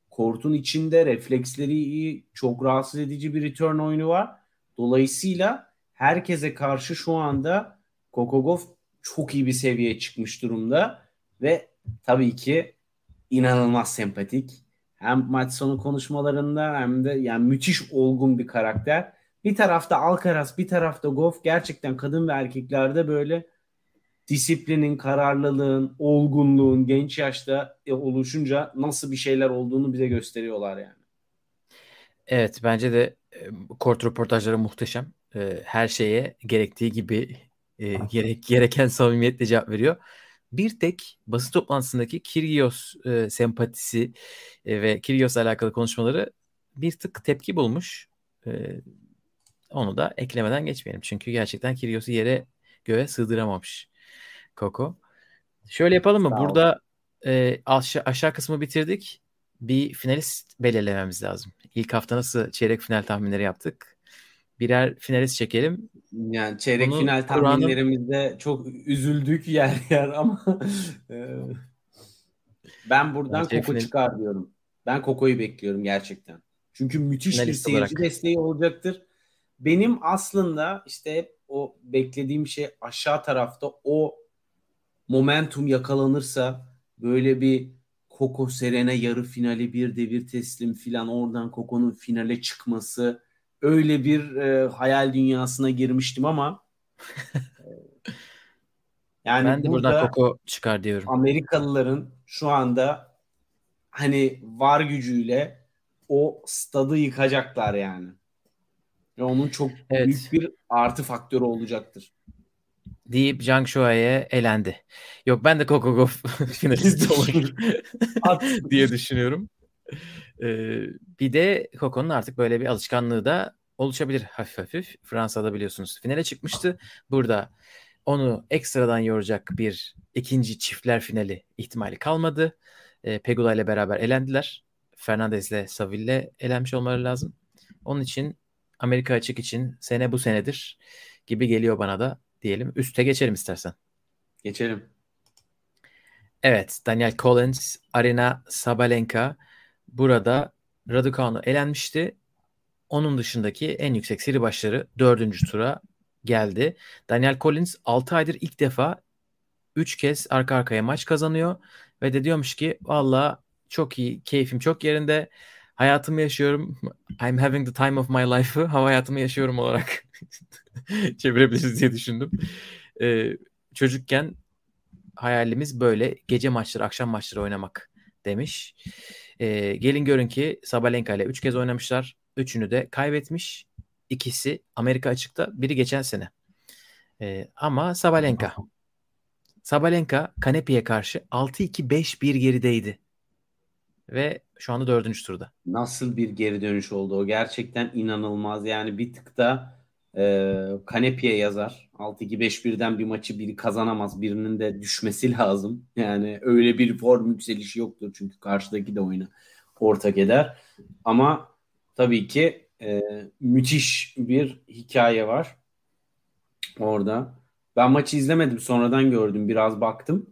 Kortun içinde refleksleri iyi, çok rahatsız edici bir return oyunu var. Dolayısıyla herkese karşı şu anda Kokogov çok iyi bir seviyeye çıkmış durumda ve tabii ki inanılmaz sempatik. Hem maç sonu konuşmalarında hem de yani müthiş olgun bir karakter. Bir tarafta Alcaraz, bir tarafta Goff gerçekten kadın ve erkeklerde böyle disiplinin, kararlılığın, olgunluğun genç yaşta oluşunca nasıl bir şeyler olduğunu bize gösteriyorlar yani. Evet bence de kort röportajları muhteşem. Her şeye gerektiği gibi gerek, gereken samimiyetle cevap veriyor. Bir tek basın toplantısındaki Kyrgios e, sempatisi e, ve Kyrgios'la alakalı konuşmaları bir tık tepki bulmuş. E, onu da eklemeden geçmeyelim. Çünkü gerçekten Kyrgios'u yere göğe sığdıramamış Koko. Şöyle yapalım mı? Burada e, aşağı, aşağı kısmı bitirdik. Bir finalist belirlememiz lazım. İlk hafta nasıl çeyrek final tahminleri yaptık? Birer finalist çekelim. Yani çeyrek Bunu final tahminlerimizde çok üzüldük yer yer ama e, ben buradan Koko final... çıkar diyorum. Ben Koko'yu bekliyorum gerçekten. Çünkü müthiş finalist bir seyirci olarak. desteği olacaktır. Benim aslında işte hep o beklediğim şey aşağı tarafta o momentum yakalanırsa böyle bir Koko Serena yarı finali bir devir teslim filan oradan Koko'nun finale çıkması öyle bir e, hayal dünyasına girmiştim ama yani ben de buradan Koko çıkar diyorum. Amerikalıların şu anda hani var gücüyle o stadı yıkacaklar yani. Ve onun çok evet. büyük bir artı faktörü olacaktır. Deyip Zhang Shuai'ye elendi. Yok ben de Coco Golf finalist olur diye düşünüyorum. Ee, bir de Coco'nun artık böyle bir alışkanlığı da oluşabilir hafif hafif. Fransa'da biliyorsunuz finale çıkmıştı. Burada onu ekstradan yoracak bir ikinci çiftler finali ihtimali kalmadı. E, Pegula ile beraber elendiler. Fernandez ile Saville elenmiş olmaları lazım. Onun için Amerika açık için sene bu senedir gibi geliyor bana da diyelim. Üste geçelim istersen. Geçelim. Evet Daniel Collins, Arena Sabalenka burada Raducanu elenmişti. Onun dışındaki en yüksek seri başları dördüncü tura geldi. Daniel Collins 6 aydır ilk defa 3 kez arka arkaya maç kazanıyor ve de diyormuş ki valla çok iyi, keyfim çok yerinde. Hayatımı yaşıyorum. I'm having the time of my life'ı hava hayatımı yaşıyorum olarak çevirebiliriz diye düşündüm. Ee, çocukken hayalimiz böyle gece maçları, akşam maçları oynamak demiş. Ee, gelin görün ki Sabalenka ile 3 kez oynamışlar. Üçünü de kaybetmiş. İkisi Amerika açıkta, biri geçen sene. Ee, ama Sabalenka. Sabalenka Kanepi'ye karşı 6-2-5-1 gerideydi. Ve şu anda dördüncü turda. Nasıl bir geri dönüş oldu o? Gerçekten inanılmaz. Yani bir tık da e, Kanepi'ye yazar. 6-2-5-1'den bir maçı biri kazanamaz. Birinin de düşmesi lazım. Yani öyle bir form yükselişi yoktur. Çünkü karşıdaki de oyunu ortak eder. Ama tabii ki e, müthiş bir hikaye var orada. Ben maçı izlemedim sonradan gördüm biraz baktım.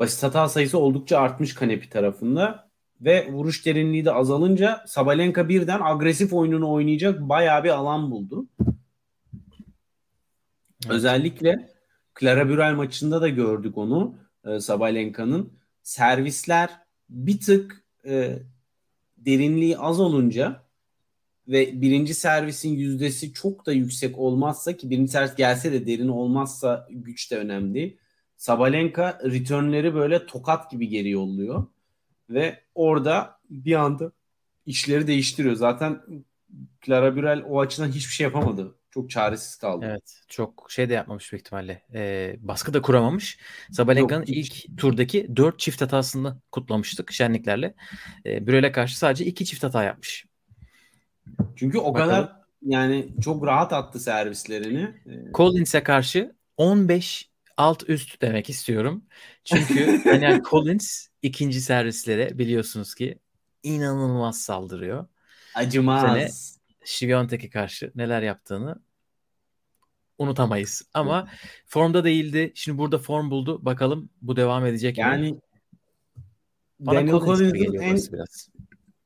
Basit hata sayısı oldukça artmış Kanepi tarafında ve vuruş derinliği de azalınca Sabalenka birden agresif oyununu oynayacak bayağı bir alan buldu. Özellikle Clara Burel maçında da gördük onu e, Sabalenka'nın. Servisler bir tık e, derinliği az olunca ve birinci servisin yüzdesi çok da yüksek olmazsa ki birinci servis gelse de derin olmazsa güç de önemli. Sabalenka returnleri böyle tokat gibi geri yolluyor. Ve orada bir anda işleri değiştiriyor. Zaten Clara Burel o açıdan hiçbir şey yapamadı. Çok çaresiz kaldı. Evet. Çok şey de yapmamış büyük ihtimalle. Ee, baskı da kuramamış. Sabalenka'nın ilk turdaki 4 çift hatasını kutlamıştık şenliklerle. Ee, Brüel'e karşı sadece 2 çift hata yapmış. Çünkü o Bakalım. kadar yani çok rahat attı servislerini. Ee, Collins'e karşı 15 alt üst demek istiyorum. Çünkü Daniel Collins ikinci servislere biliyorsunuz ki inanılmaz saldırıyor. acımaz. Şiviyontek'e karşı neler yaptığını unutamayız. Ama formda değildi. Şimdi burada form buldu. Bakalım bu devam edecek mi? Yani Bana Daniel Collins'in en biraz.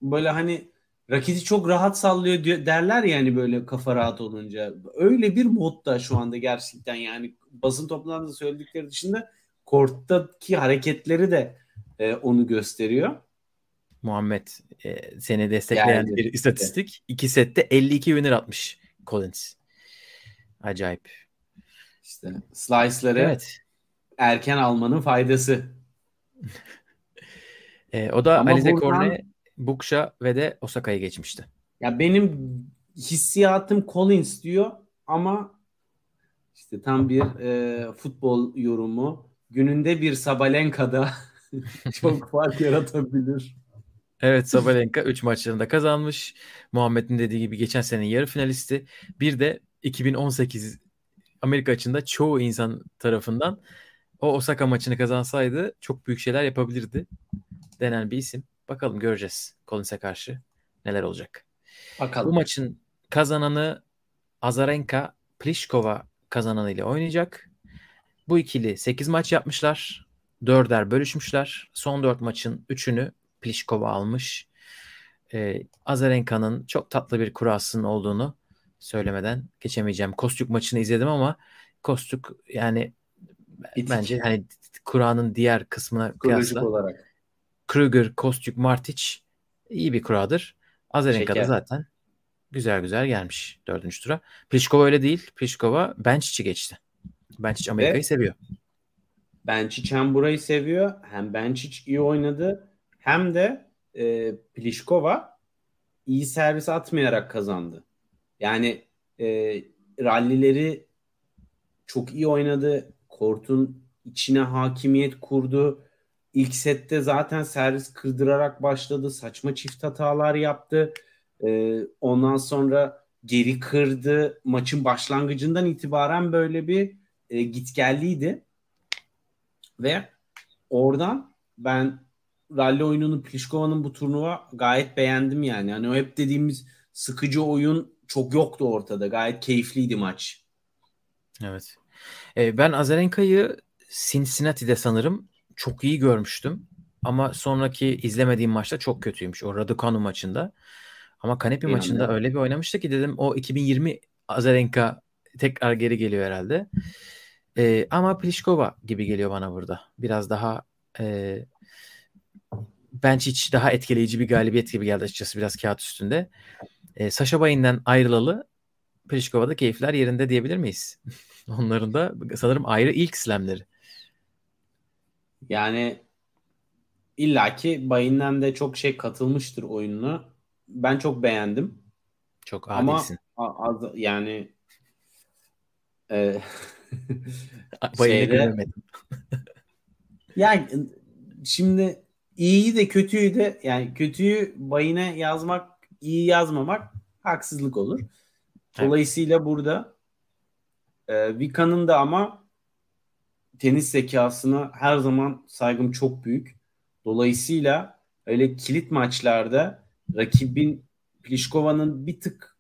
böyle hani raketi çok rahat sallıyor diyor- derler yani böyle kafa rahat olunca. Öyle bir modda şu anda gerçekten yani basın toplantısında söyledikleri dışında korttaki hareketleri de e, onu gösteriyor. Muhammed e, seni destekleyen Geldi. bir istatistik. İki sette 52 winner atmış Collins. Acayip. İşte slice'ları Evet. erken almanın faydası. E, o da Ama Alize buradan- Buksha ve de Osaka'yı geçmişti. Ya benim hissiyatım Collins diyor ama işte tam bir e, futbol yorumu. Gününde bir Sabalenka'da çok fark yaratabilir. Evet Sabalenka 3 maçlarında kazanmış. Muhammed'in dediği gibi geçen senenin yarı finalisti. Bir de 2018 Amerika açığında çoğu insan tarafından o Osaka maçını kazansaydı çok büyük şeyler yapabilirdi denen bir isim. Bakalım göreceğiz Collins'e karşı neler olacak. Bu Bakalım. maçın kazananı Azarenka Pliskova kazananıyla oynayacak. Bu ikili 8 maç yapmışlar. Dörder bölüşmüşler. Son 4 maçın 3'ünü Pliskova almış. Ee, Azarenka'nın çok tatlı bir kurasının olduğunu söylemeden geçemeyeceğim. Kostuk maçını izledim ama Kostuk yani Bitik. bence hani kuranın diğer kısmına Psikolojik kıyasla olarak. Kruger, Kostuk, Martic iyi bir kuradır. Azarenka da zaten güzel güzel gelmiş dördüncü tura. Pliskova öyle değil. Pliskova Benchic'i geçti. Benchic Amerika'yı seviyor. Benčić hem burayı seviyor hem Benčić iyi oynadı hem de e, Pliskova iyi servis atmayarak kazandı. Yani e, rallileri çok iyi oynadı. Kortun içine hakimiyet kurdu. İlk sette zaten servis kırdırarak başladı. Saçma çift hatalar yaptı. E, ondan sonra geri kırdı. Maçın başlangıcından itibaren böyle bir e, gitgelliydi. Ve oradan ben rally oyununu Pliškova'nın bu turnuva gayet beğendim yani. Hani o hep dediğimiz sıkıcı oyun çok yoktu ortada. Gayet keyifliydi maç. Evet. Ee, ben Azarenka'yı Cincinnati'de sanırım çok iyi görmüştüm. Ama sonraki izlemediğim maçta çok kötüymüş. O Raducanu maçında. Ama Kanepi Bir maçında öyle bir oynamıştı ki dedim o 2020 Azarenka tekrar geri geliyor herhalde. Ee, ama Pliskova gibi geliyor bana burada. Biraz daha e, bence hiç daha etkileyici bir galibiyet gibi geldi açıkçası biraz kağıt üstünde. E, Sasha Bay'ından ayrılalı Pliškova'da keyifler yerinde diyebilir miyiz? Onların da sanırım ayrı ilk slamleri. Yani illaki Bayin'den de çok şey katılmıştır oyununa. Ben çok beğendim. Çok Ama adilsin. a- az, yani e, şeyde- göremedim. Yani şimdi iyiyi de kötüyü de yani kötüyü bayine yazmak, iyi yazmamak haksızlık olur. Dolayısıyla burada e, Vika'nın da ama tenis zekasına her zaman saygım çok büyük. Dolayısıyla öyle kilit maçlarda rakibin Pliškova'nın bir tık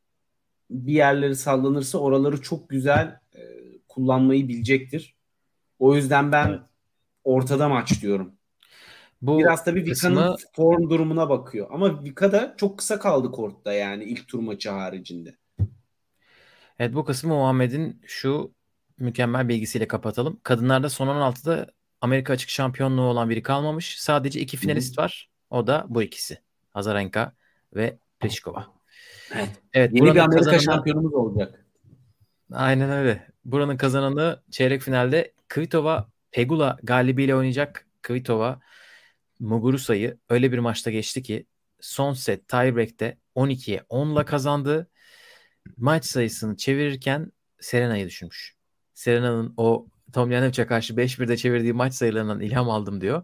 bir yerleri sallanırsa oraları çok güzel e, kullanmayı bilecektir. O yüzden ben Evet. ortada maç diyorum. Bu Biraz tabii kısmı- Vika'nın form durumuna bakıyor. Ama Vika da çok kısa kaldı kortta yani ilk tur maçı haricinde. Evet bu kısmı Muhammed'in şu mükemmel bilgisiyle kapatalım. Kadınlarda son 16'da Amerika açık şampiyonluğu olan biri kalmamış. Sadece iki finalist var. O da bu ikisi. Azarenka ve Pliskova. Evet. Evet, Yeni bir Amerika kazananı- şampiyonumuz olacak. Aynen öyle. Buranın kazananı çeyrek finalde Kvitova Pegula galibiyle oynayacak. Kvitova Muguruza'yı öyle bir maçta geçti ki son set tiebreak'te 12'ye 10'la kazandı. maç sayısını çevirirken Serena'yı düşürmüş. Serena'nın o Tomjanovic'e karşı 5-1'de çevirdiği maç sayılarından ilham aldım diyor.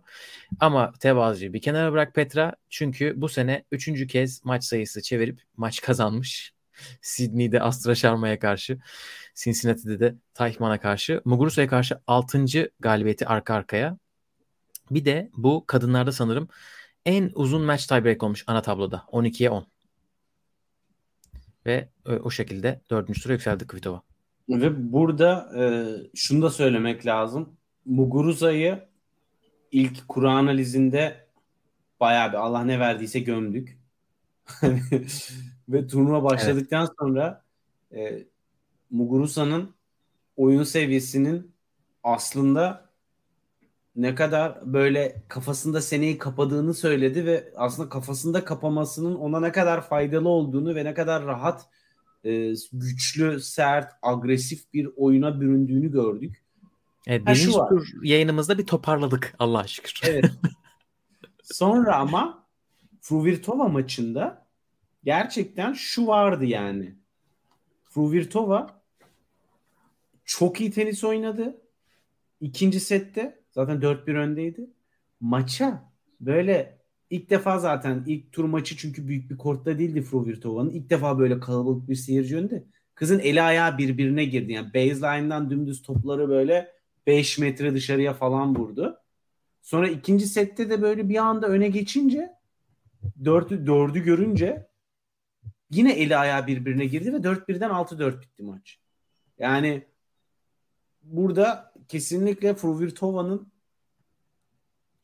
Ama tevazuyu bir kenara bırak Petra. Çünkü bu sene 3. kez maç sayısı çevirip maç kazanmış. Sydney'de Astra Sharma'ya karşı, Cincinnati'de de Teichmann'a karşı, Muguruza'ya karşı 6. galibiyeti arka arkaya. Bir de bu kadınlarda sanırım en uzun match tiebreak olmuş ana tabloda. 12'ye 10. Ve o şekilde dördüncü tura yükseldi Kvitova. Ve burada e, şunu da söylemek lazım. Muguruza'yı ilk kura analizinde bayağı bir Allah ne verdiyse gömdük. Ve turnuva başladıktan evet. sonra e, Muguruza'nın oyun seviyesinin aslında ne kadar böyle kafasında seneyi kapadığını söyledi ve aslında kafasında kapamasının ona ne kadar faydalı olduğunu ve ne kadar rahat e, güçlü, sert, agresif bir oyuna büründüğünü gördük. Evet, birinci tur yayınımızda bir toparladık Allah'a şükür. Evet. Sonra ama Fruvirtova maçında gerçekten şu vardı yani. Fruvirtova çok iyi tenis oynadı. İkinci sette zaten 4-1 öndeydi. Maça böyle İlk defa zaten ilk tur maçı çünkü büyük bir kortta değildi Fruvirtova'nın. İlk defa böyle kalabalık bir seyirci önünde. Kızın eli ayağı birbirine girdi. Yani baseline'dan dümdüz topları böyle 5 metre dışarıya falan vurdu. Sonra ikinci sette de böyle bir anda öne geçince dördü, dördü görünce yine eli ayağı birbirine girdi ve 4-1'den 6-4 bitti maç. Yani burada kesinlikle Fruvirtova'nın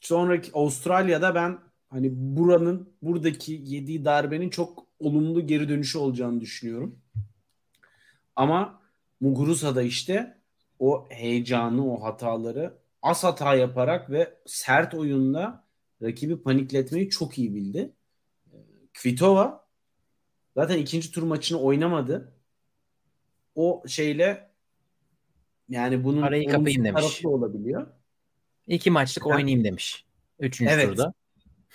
sonraki Avustralya'da ben hani buranın buradaki yediği darbenin çok olumlu geri dönüşü olacağını düşünüyorum. Ama Muguruza'da işte o heyecanı, o hataları az hata yaparak ve sert oyunla rakibi panikletmeyi çok iyi bildi. Kvitova zaten ikinci tur maçını oynamadı. O şeyle yani bunun arayı kapayım demiş. olabiliyor. İki maçlık yani, oynayayım demiş. Üçüncü evet, turda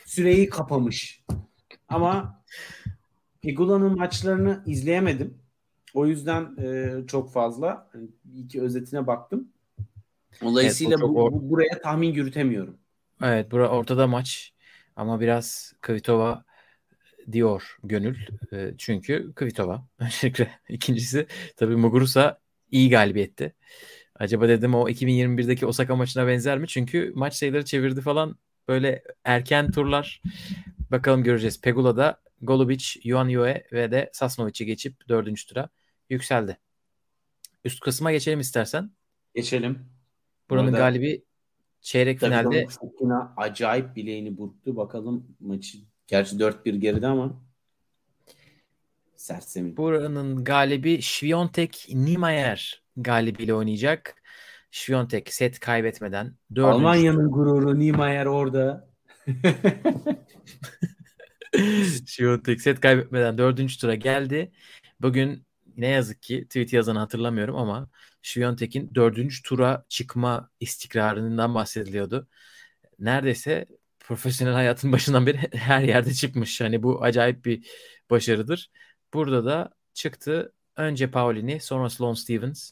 süreyi kapamış. Ama Pegula'nın maçlarını izleyemedim. O yüzden e, çok fazla hani iki özetine baktım. Dolayısıyla evet, bu, bu, buraya tahmin yürütemiyorum. Evet, bura ortada maç ama biraz Kvitova diyor gönül. E, çünkü Kvitova öncelikle. ikincisi tabii Muguruza iyi galibiyetti. Acaba dedim o 2021'deki Osaka maçına benzer mi? Çünkü maç sayıları çevirdi falan böyle erken turlar bakalım göreceğiz. Pegula'da Golubic, Yuan Yue ve de Sasnovic'i geçip dördüncü tura yükseldi. Üst kısma geçelim istersen. Geçelim. Buranın Orada galibi çeyrek finalde Fokina acayip bileğini burktu. Bakalım maçı gerçi 4-1 geride ama sersemi. Buranın galibi Sviontek Niemeyer galibiyle oynayacak. Şviyontek set kaybetmeden. Almanya'nın gururu Niemeyer orada. Şviyontek set kaybetmeden dördüncü tura geldi. Bugün ne yazık ki tweet yazanı hatırlamıyorum ama Şviyontek'in dördüncü tura çıkma istikrarından bahsediliyordu. Neredeyse profesyonel hayatın başından beri her yerde çıkmış. Hani bu acayip bir başarıdır. Burada da çıktı. Önce Paulini, sonra Sloane Stevens,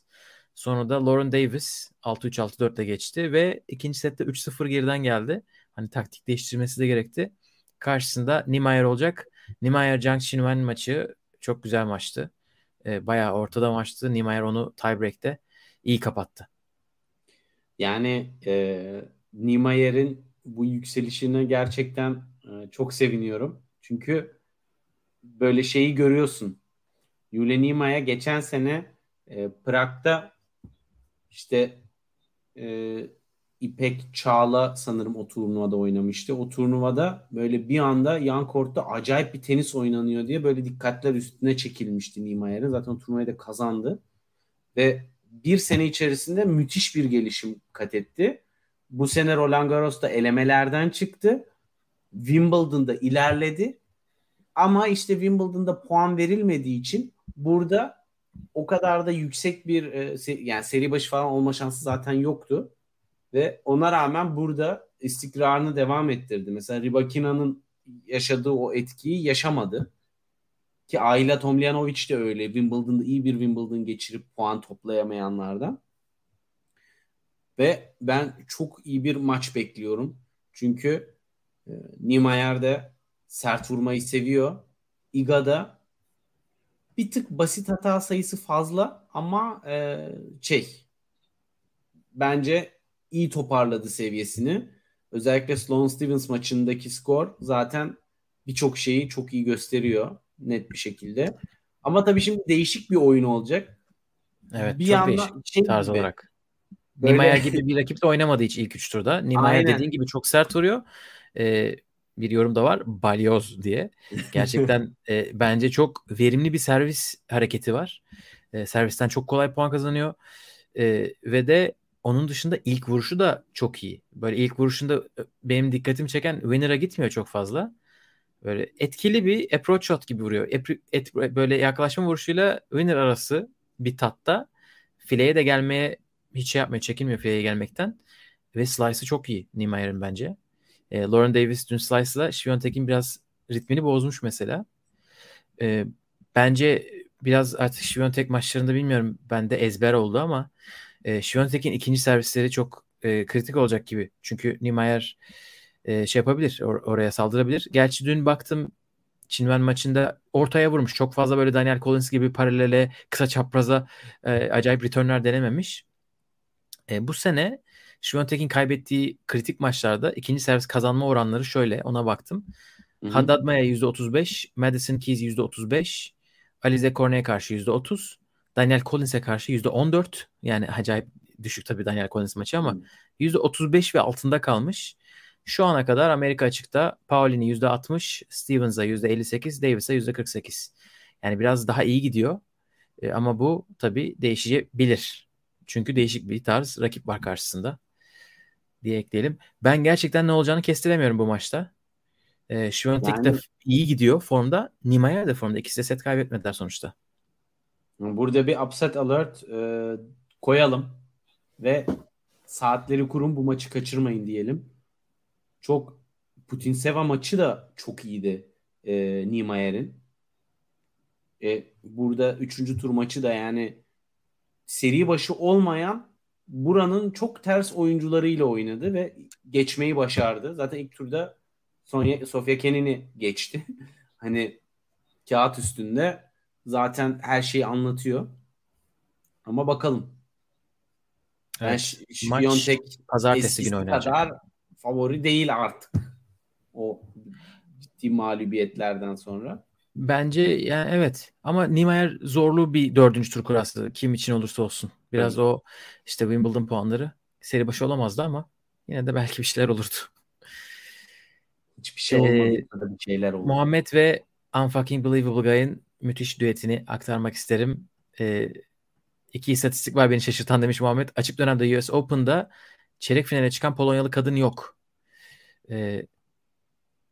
Sonra da Lauren Davis 6-3 6-4'le geçti ve ikinci sette 3-0 geriden geldi. Hani taktik değiştirmesi de gerekti. Karşısında Niemeyer olacak. Niemeyer Zhang Xinwen maçı çok güzel maçtı. E, bayağı ortada maçtı. Niemeyer onu tiebreak'te iyi kapattı. Yani e, Niemeyer'in bu yükselişine gerçekten e, çok seviniyorum. Çünkü böyle şeyi görüyorsun. Yule Niemeyer geçen sene e, Prag'da işte e, İpek Çağla sanırım o turnuvada oynamıştı. O turnuvada böyle bir anda yan kortta acayip bir tenis oynanıyor diye böyle dikkatler üstüne çekilmişti Nimayer'in. Zaten o turnuvayı da kazandı. Ve bir sene içerisinde müthiş bir gelişim kat etti. Bu sene Roland Garros'ta elemelerden çıktı. Wimbledon'da ilerledi. Ama işte Wimbledon'da puan verilmediği için burada o kadar da yüksek bir e, yani seri başı falan olma şansı zaten yoktu. Ve ona rağmen burada istikrarını devam ettirdi. Mesela Ribakina'nın yaşadığı o etkiyi yaşamadı. Ki Ayla Tomljanovic de öyle. Wimbledon'da iyi bir Wimbledon geçirip puan toplayamayanlardan. Ve ben çok iyi bir maç bekliyorum. Çünkü e, Niemeyer de sert vurmayı seviyor. Iga'da bir tık basit hata sayısı fazla ama e, şey bence iyi toparladı seviyesini. Özellikle Sloane Stevens maçındaki skor zaten birçok şeyi çok iyi gösteriyor net bir şekilde. Ama tabii şimdi değişik bir oyun olacak. Evet bir çok değişik şey tarz gibi, olarak. Böyle... Niemeyer gibi bir rakip de oynamadı hiç ilk üç turda. Niemeyer dediğin gibi çok sert vuruyor. Ee, bir yorum da var. Balyoz diye. Gerçekten e, bence çok verimli bir servis hareketi var. E, servisten çok kolay puan kazanıyor. E, ve de onun dışında ilk vuruşu da çok iyi. Böyle ilk vuruşunda e, benim dikkatimi çeken winner'a gitmiyor çok fazla. Böyle etkili bir approach shot gibi vuruyor. Et, et, böyle yaklaşma vuruşuyla winner arası bir tatta fileye de gelmeye hiç şey yapmıyor. Çekinmiyor fileye gelmekten. Ve slice'ı çok iyi Niemeyer'in bence. E, Lauren Davis dün Slice'la Şiviyontek'in biraz ritmini bozmuş mesela. E, bence biraz artık Şiviyontek maçlarında bilmiyorum bende ezber oldu ama e, Şiviyontek'in ikinci servisleri çok e, kritik olacak gibi. Çünkü Niemeyer e, şey yapabilir or- oraya saldırabilir. Gerçi dün baktım Çinven maçında ortaya vurmuş. Çok fazla böyle Daniel Collins gibi paralele kısa çapraza e, acayip returnler denememiş. E, bu sene Şiviyontek'in kaybettiği kritik maçlarda ikinci servis kazanma oranları şöyle ona baktım. Hı-hı. Haddad Maya %35, Madison Keys %35, Alize Cornet'e karşı %30, Daniel Collins'e karşı %14. Yani acayip düşük tabii Daniel Collins maçı ama Hı. %35 ve altında kalmış. Şu ana kadar Amerika açıkta Paulini %60, Stevens'a %58, Davis'a %48. Yani biraz daha iyi gidiyor. E, ama bu tabii değişebilir. Çünkü değişik bir tarz rakip var karşısında diye ekleyelim. Ben gerçekten ne olacağını kestiremiyorum bu maçta. E, Şventek yani, de iyi gidiyor formda. Nimaya da formda. İkisi de set kaybetmediler sonuçta. Burada bir upset alert e, koyalım ve saatleri kurun bu maçı kaçırmayın diyelim. Çok Putin Seva maçı da çok iyiydi e, Nimayer'in. E, burada üçüncü tur maçı da yani seri başı olmayan buranın çok ters oyuncularıyla oynadı ve geçmeyi başardı. Zaten ilk turda Sonya, Sofia Kenin'i geçti. hani kağıt üstünde zaten her şeyi anlatıyor. Ama bakalım. Evet, ben maç pazartesi günü oynayacak. kadar favori değil artık. O ciddi mağlubiyetlerden sonra. Bence yani evet ama Niemeyer zorlu bir dördüncü tur kurası kim için olursa olsun. Biraz evet. o işte Wimbledon puanları seri başı olamazdı ama yine de belki bir şeyler olurdu. Hiçbir şey olmadı ee, da bir şeyler oldu. Muhammed ve Unfucking Believable Guy'ın müthiş düetini aktarmak isterim. Ee, iki istatistik var beni şaşırtan demiş Muhammed. Açık dönemde US Open'da çeyrek finale çıkan Polonyalı kadın yok. Ee,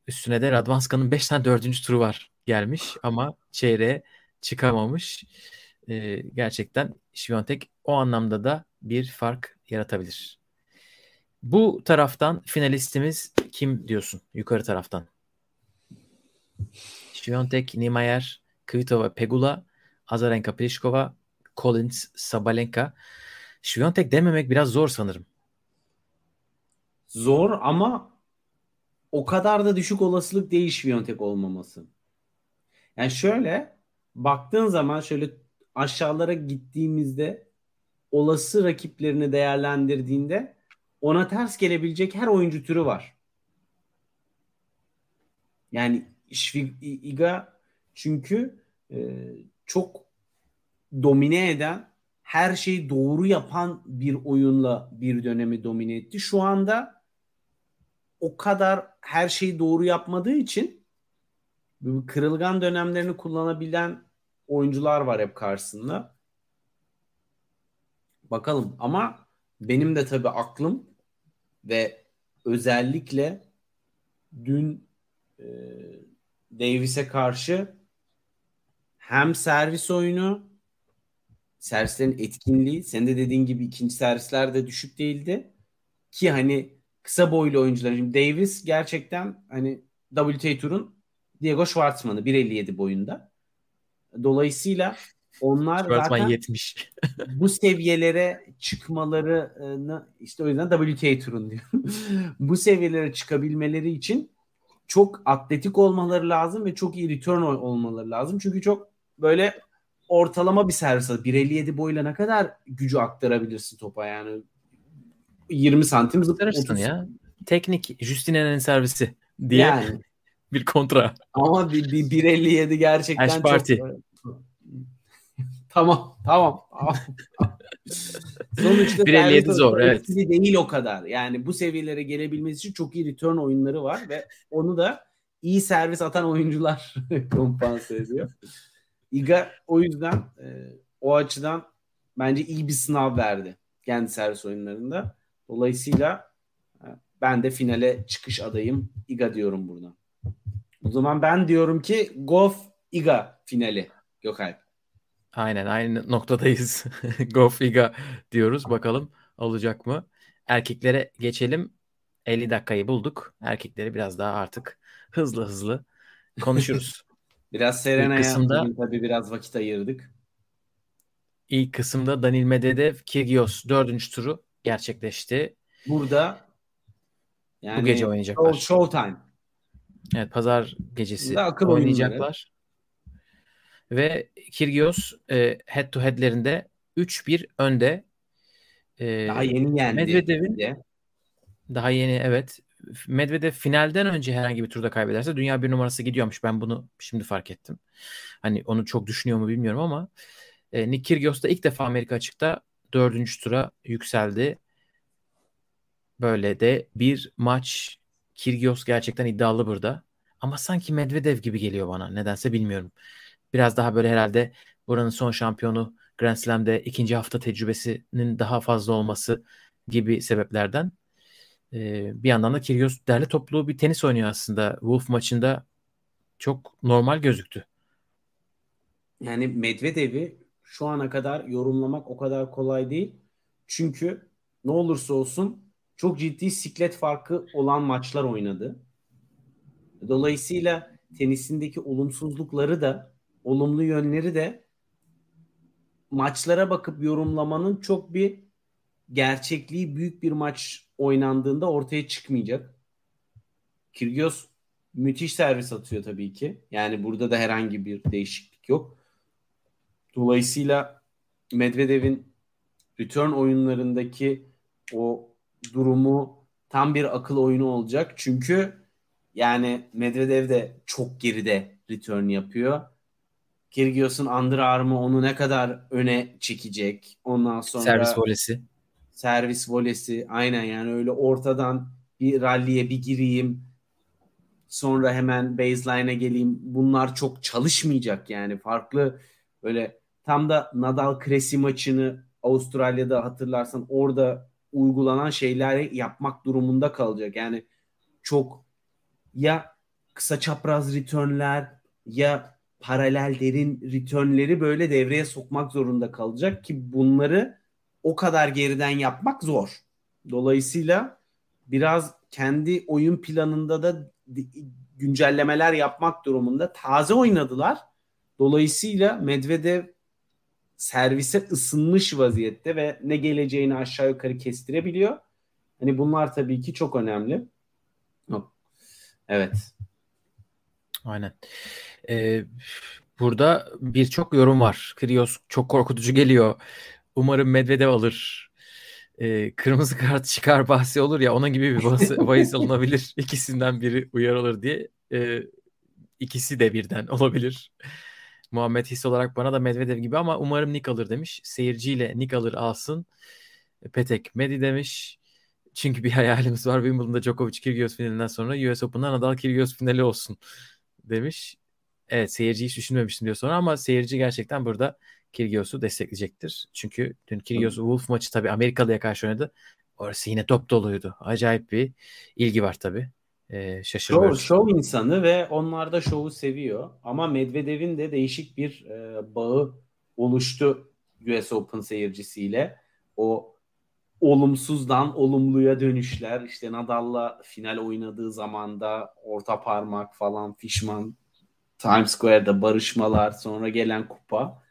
üstüne de Radwanska'nın 5 tane dördüncü turu var gelmiş ama çeyreğe çıkamamış. Ee, gerçekten Şiviyontek o anlamda da bir fark yaratabilir. Bu taraftan finalistimiz kim diyorsun yukarı taraftan? Şiviyontek, Nimayer, Kvitova, Pegula, Azarenka, Pliskova, Collins, Sabalenka. Şiviyontek dememek biraz zor sanırım. Zor ama o kadar da düşük olasılık değil Şiviyontek olmaması. Yani şöyle baktığın zaman şöyle aşağılara gittiğimizde olası rakiplerini değerlendirdiğinde ona ters gelebilecek her oyuncu türü var. Yani Iga çünkü e, çok domine eden her şeyi doğru yapan bir oyunla bir dönemi domine etti. Şu anda o kadar her şeyi doğru yapmadığı için kırılgan dönemlerini kullanabilen oyuncular var hep karşısında. Bakalım. Ama benim de tabii aklım ve özellikle dün e, Davis'e karşı hem servis oyunu servislerin etkinliği senin de dediğin gibi ikinci servisler de düşük değildi. Ki hani kısa boylu oyuncular şimdi Davis gerçekten hani WTA Tour'un Diego Schwartzman'ı 1.57 boyunda. Dolayısıyla onlar zaten 70. bu seviyelere çıkmalarını işte o yüzden WTA turun diyor. bu seviyelere çıkabilmeleri için çok atletik olmaları lazım ve çok iyi return olmaları lazım. Çünkü çok böyle ortalama bir servis. 1.57 boyuyla ne kadar gücü aktarabilirsin topa yani 20 santim Zıplarırsın 30 ya. Teknik Justine'nin servisi diye Yani bir kontra. ama bir, bir 1.57 gerçekten Ash çok party. Tamam tamam. Sonuçta 1.57 servis zor, evet. değil o kadar. Yani bu seviyelere gelebilmesi için çok iyi return oyunları var ve onu da iyi servis atan oyuncular kompanse ediyor. Iga o yüzden e, o açıdan bence iyi bir sınav verdi kendi servis oyunlarında. Dolayısıyla e, ben de finale çıkış adayım Iga diyorum buradan. O zaman ben diyorum ki Goff Iga finali Gökalp. Aynen aynı noktadayız. Go Figa diyoruz. Bakalım olacak mı? Erkeklere geçelim. 50 dakikayı bulduk. Erkekleri biraz daha artık hızlı hızlı konuşuruz. Biraz Serena'ya kısımda- tabii biraz vakit ayırdık. İlk kısımda Danil Medvedev Kyrgios 4. turu gerçekleşti. Burada yani Bu gece oynayacaklar. show, showtime. Evet pazar gecesi oynayacaklar. Ve Kyrgios e, head to head'lerinde 3-1 önde. E, Daha yeni yendi. Medvedev'in- de. Daha yeni evet. Medvedev finalden önce herhangi bir turda kaybederse dünya bir numarası gidiyormuş. Ben bunu şimdi fark ettim. Hani onu çok düşünüyor mu bilmiyorum ama e, Nick Kyrgios da ilk defa Amerika açıkta dördüncü tura yükseldi. Böyle de bir maç Kyrgios gerçekten iddialı burada. Ama sanki Medvedev gibi geliyor bana. Nedense bilmiyorum. Biraz daha böyle herhalde buranın son şampiyonu Grand Slam'de ikinci hafta tecrübesinin daha fazla olması gibi sebeplerden. Ee, bir yandan da Kyrgios derli toplu bir tenis oynuyor aslında. Wolf maçında çok normal gözüktü. Yani Medvedev'i şu ana kadar yorumlamak o kadar kolay değil. Çünkü ne olursa olsun çok ciddi siklet farkı olan maçlar oynadı. Dolayısıyla tenisindeki olumsuzlukları da olumlu yönleri de maçlara bakıp yorumlamanın çok bir gerçekliği büyük bir maç oynandığında ortaya çıkmayacak. Kyrgios müthiş servis atıyor tabii ki. Yani burada da herhangi bir değişiklik yok. Dolayısıyla Medvedev'in return oyunlarındaki o durumu tam bir akıl oyunu olacak. Çünkü yani Medvedev de çok geride return yapıyor. Kyrgios'un underarm'ı onu ne kadar öne çekecek. Ondan sonra Servis volesi. servis volesi. Aynen yani öyle ortadan bir ralliye bir gireyim. Sonra hemen baseline'e geleyim. Bunlar çok çalışmayacak yani. Farklı böyle tam da Nadal Cressy maçını Avustralya'da hatırlarsan orada uygulanan şeyler yapmak durumunda kalacak. Yani çok ya kısa çapraz returnler ya paralel derin returnleri böyle devreye sokmak zorunda kalacak ki bunları o kadar geriden yapmak zor. Dolayısıyla biraz kendi oyun planında da güncellemeler yapmak durumunda. Taze oynadılar. Dolayısıyla Medvedev servise ısınmış vaziyette ve ne geleceğini aşağı yukarı kestirebiliyor. Hani bunlar tabii ki çok önemli. Evet. Aynen. Ee, burada birçok yorum var. Kyrgios çok korkutucu geliyor. Umarım Medvedev alır. Ee, kırmızı kart çıkar bahsi olur ya onun gibi bir bahsi, bahis alınabilir. İkisinden biri uyarılır diye. Ee, ikisi de birden olabilir. Muhammed his olarak bana da Medvedev gibi ama umarım Nick alır demiş. Seyirciyle Nick alır alsın. Petek Medi demiş. Çünkü bir hayalimiz var. Wimbledon'da Djokovic Kyrgios finalinden sonra US Open'da Nadal Kyrgios finali olsun demiş. Evet seyirci hiç düşünmemiştim diyor sonra ama seyirci gerçekten burada Kyrgios'u destekleyecektir. Çünkü dün Kyrgios Wolf maçı tabii Amerikalı'ya karşı oynadı. Orası yine top doluydu. Acayip bir ilgi var tabii. Ee, şaşırmıyoruz. şov insanı ve onlar da şovu seviyor. Ama Medvedev'in de değişik bir e, bağı oluştu US Open seyircisiyle. O olumsuzdan olumluya dönüşler. İşte Nadal'la final oynadığı zamanda orta parmak falan fişman Times Square'da barışmalar, sonra gelen kupa.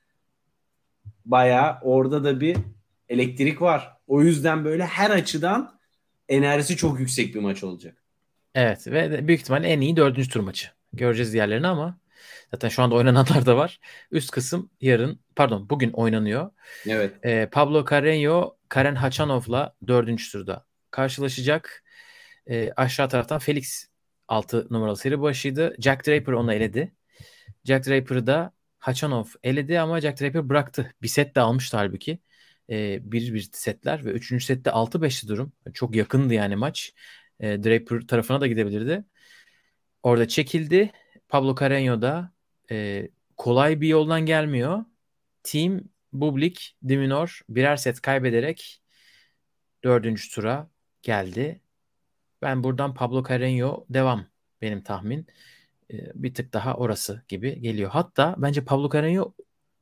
Baya orada da bir elektrik var. O yüzden böyle her açıdan enerjisi çok yüksek bir maç olacak. Evet ve büyük ihtimalle en iyi dördüncü tur maçı. Göreceğiz diğerlerini ama zaten şu anda oynananlar da var. Üst kısım yarın pardon bugün oynanıyor. Evet. Ee, Pablo Carreño Karen Hachanov'la dördüncü turda karşılaşacak. Ee, aşağı taraftan Felix 6 numaralı seri başıydı. Jack Draper onu eledi. Jack Draper'ı da Hachanov eledi ama Jack Draper bıraktı. Bir set de almıştı halbuki. Ee, bir bir setler ve üçüncü sette 6-5'li durum. Çok yakındı yani maç. Ee, Draper tarafına da gidebilirdi. Orada çekildi. Pablo Carreño da e, kolay bir yoldan gelmiyor. Team Bublik Diminor birer set kaybederek dördüncü tura geldi. Ben buradan Pablo Carreño devam benim tahmin. Ee, bir tık daha orası gibi geliyor. Hatta bence Pablo Carreño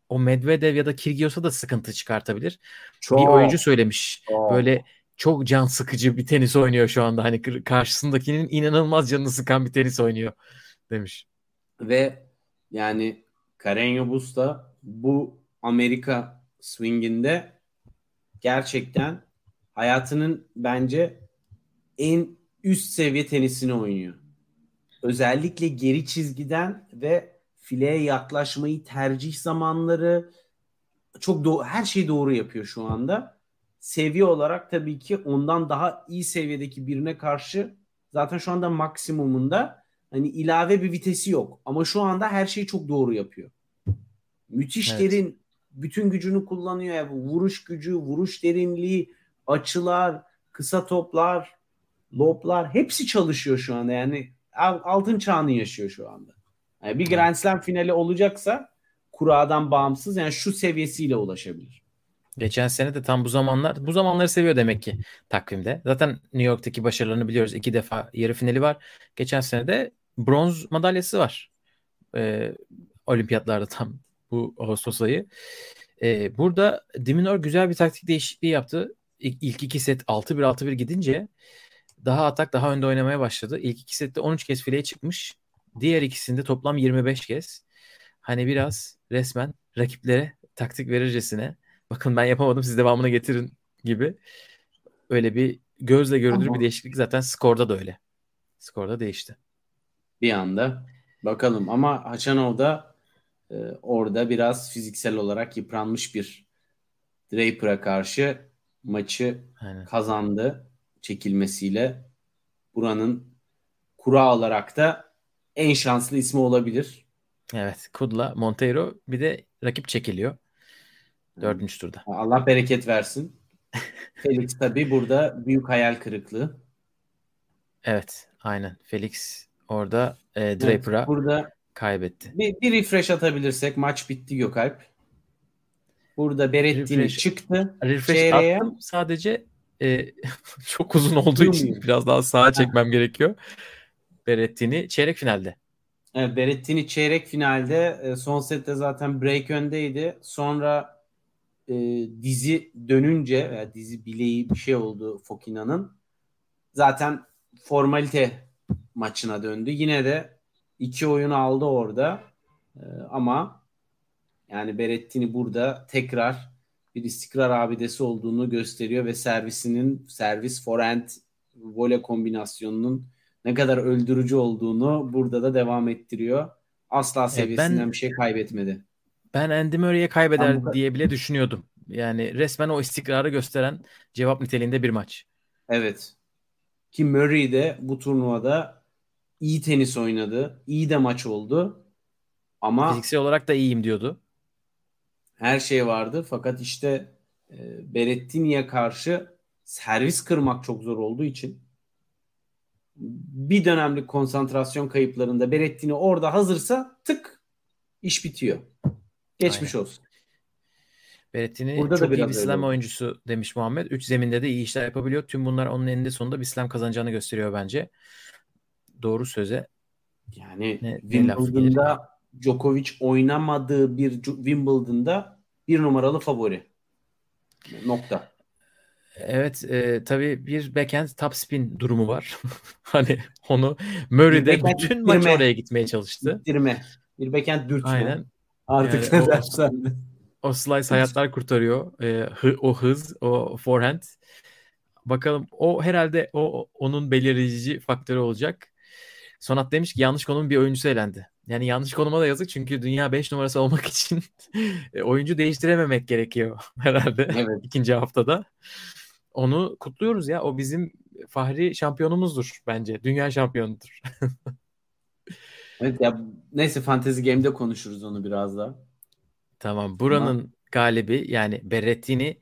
o Medvedev ya da Kyrgios'a da sıkıntı çıkartabilir. Çok, Bir oyuncu söylemiş. çok. Böyle çok can sıkıcı bir tenis oynuyor şu anda. Hani karşısındakinin inanılmaz canını sıkan bir tenis oynuyor demiş. Ve yani Carreño Busta bu Amerika swinginde gerçekten hayatının bence en üst seviye tenisini oynuyor. Özellikle geri çizgiden ve fileye yaklaşmayı tercih zamanları çok do- her şeyi doğru yapıyor şu anda. Seviye olarak tabii ki ondan daha iyi seviyedeki birine karşı zaten şu anda maksimumunda hani ilave bir vitesi yok. Ama şu anda her şeyi çok doğru yapıyor. Müthiş Evet. derin bütün gücünü kullanıyor. Yani vuruş gücü, vuruş derinliği, açılar, kısa toplar, loblar hepsi çalışıyor şu anda. Yani altın çağını yaşıyor şu anda. Yani bir Grand Slam finali olacaksa kuradan bağımsız yani şu seviyesiyle ulaşabilir. Geçen sene de tam bu zamanlar bu zamanları seviyor demek ki takvimde. Zaten New York'taki başarılarını biliyoruz. İki defa yarı finali var. Geçen sene de bronz madalyası var. Ee, olimpiyatlarda tam bu Ağustos ayı. Ee, burada Diminor güzel bir taktik değişikliği yaptı. İlk, ilk iki set 6-1 6-1 gidince daha atak daha önde oynamaya başladı. İlk iki sette 13 kez fileye çıkmış. Diğer ikisinde toplam 25 kez. Hani biraz resmen rakiplere taktik verircesine bakın ben yapamadım siz devamını getirin gibi öyle bir gözle görülür Ama- bir değişiklik zaten skorda da öyle. Skorda değişti. bir anda. Bakalım ama Haçanov da e, orada biraz fiziksel olarak yıpranmış bir Draper'a karşı maçı Aynen. kazandı çekilmesiyle. Buranın kura olarak da en şanslı ismi olabilir. Evet. Kudla, Monteiro bir de rakip çekiliyor. Dördüncü turda. Allah bereket versin. Felix tabii burada büyük hayal kırıklığı. Evet. Aynen. Felix orada e, Evet, Draper'a burada kaybetti. bir, bir refresh atabilirsek maç bitti Gökalp. Burada Berettini Refresh- çıktı. Refresh attım. Sadece e, çok uzun olduğu için biraz daha sağa çekmem gerekiyor. Berrettini çeyrek finalde. Evet, Berettini çeyrek finalde e, son sette zaten break öndeydi. Sonra e, dizi dönünce veya dizi bileği bir şey oldu Fokina'nın. Zaten formalite maçına döndü. Yine de iki oyun aldı orada. E, ama yani Berettini burada tekrar bir istikrar abidesi olduğunu gösteriyor ve servisinin servis forehand voley kombinasyonunun ne kadar öldürücü olduğunu burada da devam ettiriyor. Asla seviyesinden ben- bir şey kaybetmedi. Ben Andy Murray'e kaybeder Ben bu- diye bile düşünüyordum. Yani resmen o istikrarı gösteren cevap niteliğinde bir maç. Evet. Ki Murray de bu turnuvada iyi tenis oynadı. İyi de maç oldu. Ama Fiziksel olarak da iyiyim diyordu. Her şey vardı. Fakat işte e, Berrettini'ye karşı servis kırmak çok zor olduğu için bir dönemlik konsantrasyon kayıplarında Berrettini orada hazırsa tık iş bitiyor. Geçmiş olsun. Berrettini Burada da çok iyi biraz bir slam oyuncusu demiş Muhammed. Üç zeminde de iyi işler yapabiliyor. Tüm bunlar onun eninde sonunda bir slam kazanacağını gösteriyor bence. Doğru söze. Yani Wimbledon'da Djokovic oynamadığı bir Wimbledon'da bir numaralı favori. Nokta. Evet e, tabii bir backhand top spin durumu var. hani onu Murray de bütün maç oraya gitmeye çalıştı. İttirme. Bir backhand dürtme. Aynen. Artık Yani ne o-. O slice hayatlar kurtarıyor. Ee, hı- o hız, o forehand. Bakalım o herhalde o onun belirleyici faktörü olacak. Sonat demiş ki yanlış konum bir oyuncusu elendi. Yani yanlış konuma da yazık çünkü dünya 5 numarası olmak için e, oyuncu değiştirememek gerekiyor herhalde Evet. ikinci haftada. Onu kutluyoruz ya. O bizim fahri şampiyonumuzdur bence. Dünya şampiyonudur. Evet ya neyse Fantasy Game'de konuşuruz onu biraz daha. Tamam. Buranın galibi yani Berrettini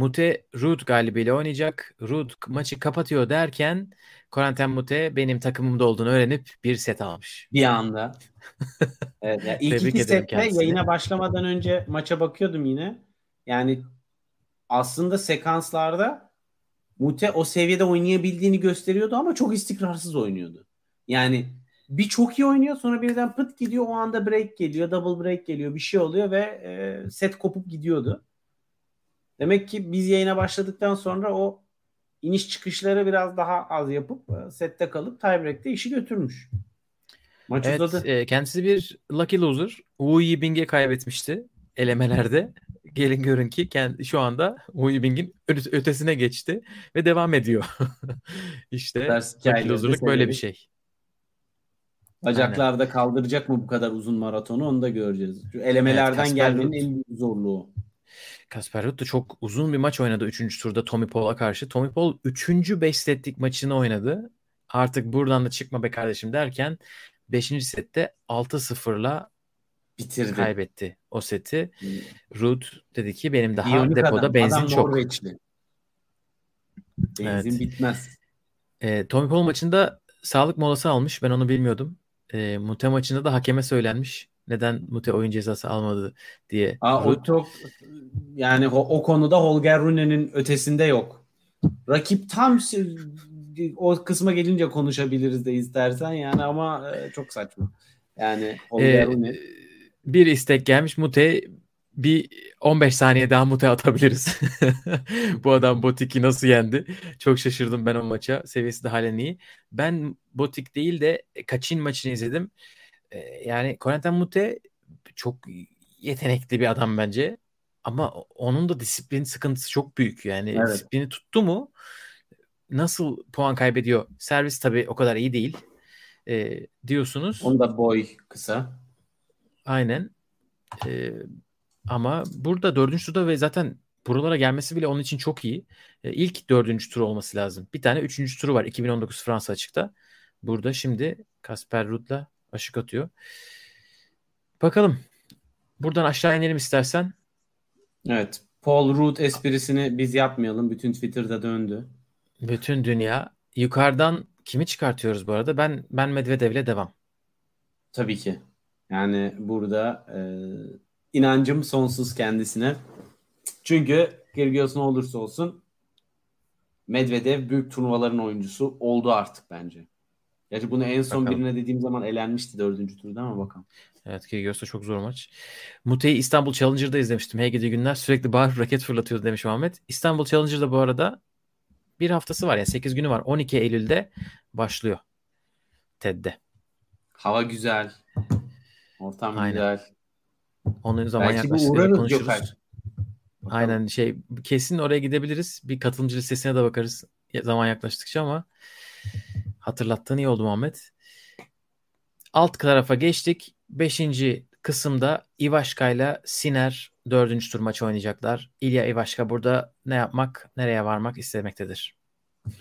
Mute Rud galibiyle oynayacak. Rud maçı kapatıyor derken Corentin Mute benim takımımda olduğunu öğrenip bir set almış. Bir anda. Evet, ilk Tebrik iki sette yayına başlamadan önce maça bakıyordum yine. Yani aslında sekanslarda Mute o seviyede oynayabildiğini gösteriyordu ama çok istikrarsız oynuyordu. Yani bir çok iyi oynuyor sonra birden pıt gidiyor o anda break geliyor double break geliyor bir şey oluyor ve e, set kopup gidiyordu. Demek ki biz yayına başladıktan sonra o iniş çıkışları biraz daha az yapıp e, sette kalıp tiebreak'te işi götürmüş. Maç Evet, uzadı. e, kendisi bir lucky loser. Wu Yibing'e kaybetmişti elemelerde. Gelin görün ki kendi, şu anda Wu Yibing'in ötesine geçti ve devam ediyor. işte lucky loser'lık böyle bir şey. Bacaklarda kaldıracak mı bu kadar uzun maratonu onu da göreceğiz. Şu elemelerden gelmenin Ruud. en büyük zorluğu. Kasper Ruud da çok uzun bir maç oynadı 3. turda Tommy Paul'a karşı. Tommy Paul 3. 5 setlik maçını oynadı. Artık buradan da çıkma be kardeşim derken 5. sette 6-0'la Bitirdi. kaybetti o seti. Hmm. Ruud dedi ki benim daha İyonik depoda adam. benzin Adam çok. Norveçli. Benzin Evet. bitmez. E, Tommy Paul maçında sağlık molası almış. Ben onu bilmiyordum. E, Mute maçında da hakeme söylenmiş. Neden Mute oyun cezası almadı diye. Aa, o çok yani o, o konuda Holger Rune'nin ötesinde yok. Rakip tam o kısma gelince konuşabiliriz de istersen yani ama e, çok saçma. Yani Holger Ee, Rune bir istek gelmiş Mute bir 15 saniye daha Mute atabiliriz. Bu adam Botik'i nasıl yendi? Çok şaşırdım ben o maça. Seviyesi de halen iyi. Ben Botik değil de Kaçin maçını izledim. Ee, Yani Corentin Mute çok yetenekli bir adam bence. Ama onun da disiplin sıkıntısı çok büyük. Yani Evet. disiplini tuttu mu nasıl puan kaybediyor? Servis tabii o kadar iyi değil. Ee, diyorsunuz. onda boy kısa. Aynen. Ee, ama burada dördüncü turda ve zaten buralara gelmesi bile onun için çok iyi. Ee, ilk dördüncü tur olması lazım. Bir tane üçüncü turu var 2019 Fransa açıkta. Burada şimdi Kasper Ruud'la aşık atıyor. Bakalım. Buradan aşağı inelim istersen. Evet. Paul Rudd esprisini biz yapmayalım. Bütün Twitter'da döndü. Bütün dünya yukarıdan kimi çıkartıyoruz bu arada? Ben ben Medvedev'le devam. Tabii ki. Yani burada e, inancım sonsuz kendisine. Çünkü Kyrgios ne olursa olsun Medvedev büyük turnuvaların oyuncusu oldu artık bence. Gerçi bunu en son Bakalım. birine dediğim zaman elenmişti dördüncü turda ama bakalım. Evet Kyrgios da çok zor maç. Mute'yi İstanbul Challenger'da izlemiştim. Hey gidi günler sürekli bağırıp raket fırlatıyordu demiş Muhammed. İstanbul Challenger'da bu arada bir haftası var yani 8 günü var. 12 Eylül'de başlıyor. TED'de. Hava güzel. Ortam Aynen. güzel. Onun zaman Belki uğrarız konuşuruz. Gökhan. Aynen şey kesin oraya gidebiliriz. Bir katılımcı listesine de bakarız zaman yaklaştıkça ama hatırlattığın iyi oldu Muhammed. Alt tarafa geçtik. Beşinci kısımda Ivaşka ile Siner dördüncü tur maçı oynayacaklar. İlya Ivaşka burada ne yapmak, nereye varmak istemektedir.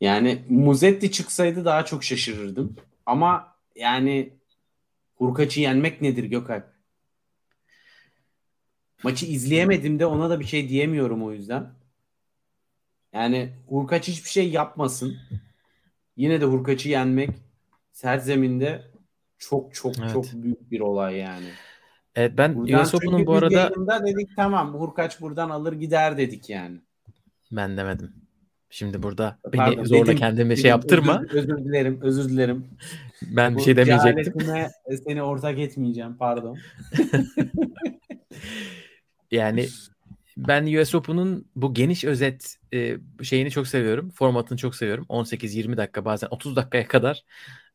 Yani Muzetti çıksaydı daha çok şaşırırdım. Ama yani Hurkaç'ı yenmek nedir Gökalp? Maçı izleyemedim de ona da bir şey diyemiyorum o yüzden. Yani Hurkaç hiçbir şey yapmasın. Yine de Hurkaç'ı yenmek sert zeminde çok çok Evet. çok büyük bir olay yani. Evet ben Buradan US Open'un bu arada dedik tamam Hurkaç buradan alır gider dedik yani. ben demedim. Şimdi burada Pardon, beni zorla dedim, kendime dedim, şey yaptırma. Özür, özür dilerim, özür dilerim. Ben bir Bu şey demeyecektim. seni ortak etmeyeceğim pardon. Yani ben US Open'un bu geniş özet e, şeyini çok seviyorum. Formatını çok seviyorum. 18-20 dakika bazen 30 dakikaya kadar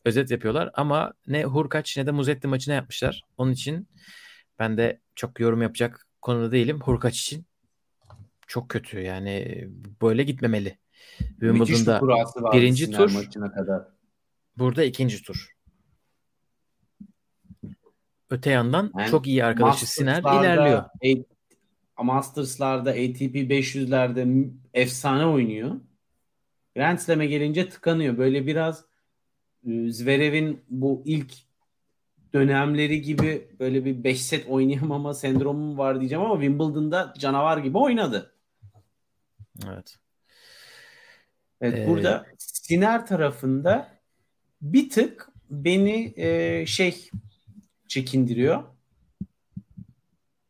özet yapıyorlar ama ne Hurkaç ne de Muzetti maçına yapmışlar. Onun için ben de çok yorum yapacak konuda değilim. Hurkaç için çok kötü yani böyle gitmemeli. Wimbledon'da birinci tur maçına kadar. Burada ikinci tur. Öte yandan yani çok iyi arkadaşı Siner ilerliyor. Masters'larda, ATP 500'lerde efsane oynuyor. Grand Slam'e gelince tıkanıyor. Böyle biraz e, Zverev'in bu ilk dönemleri gibi böyle bir 5 set oynayamama sendromu var diyeceğim ama Wimbledon'da canavar gibi oynadı. Evet. Evet ee... burada Siner tarafında bir tık beni e, şey çekindiriyor.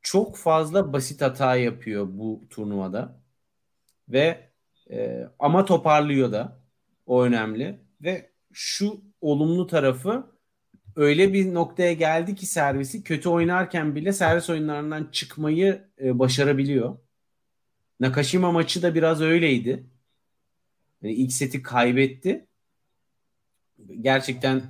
Çok fazla basit hata yapıyor bu turnuvada. Ve e, ama toparlıyor da. O önemli. Ve şu olumlu tarafı öyle bir noktaya geldi ki servisi kötü oynarken bile servis oyunlarından çıkmayı e, başarabiliyor. Nakashima maçı da biraz öyleydi. Yani ilk seti kaybetti. Gerçekten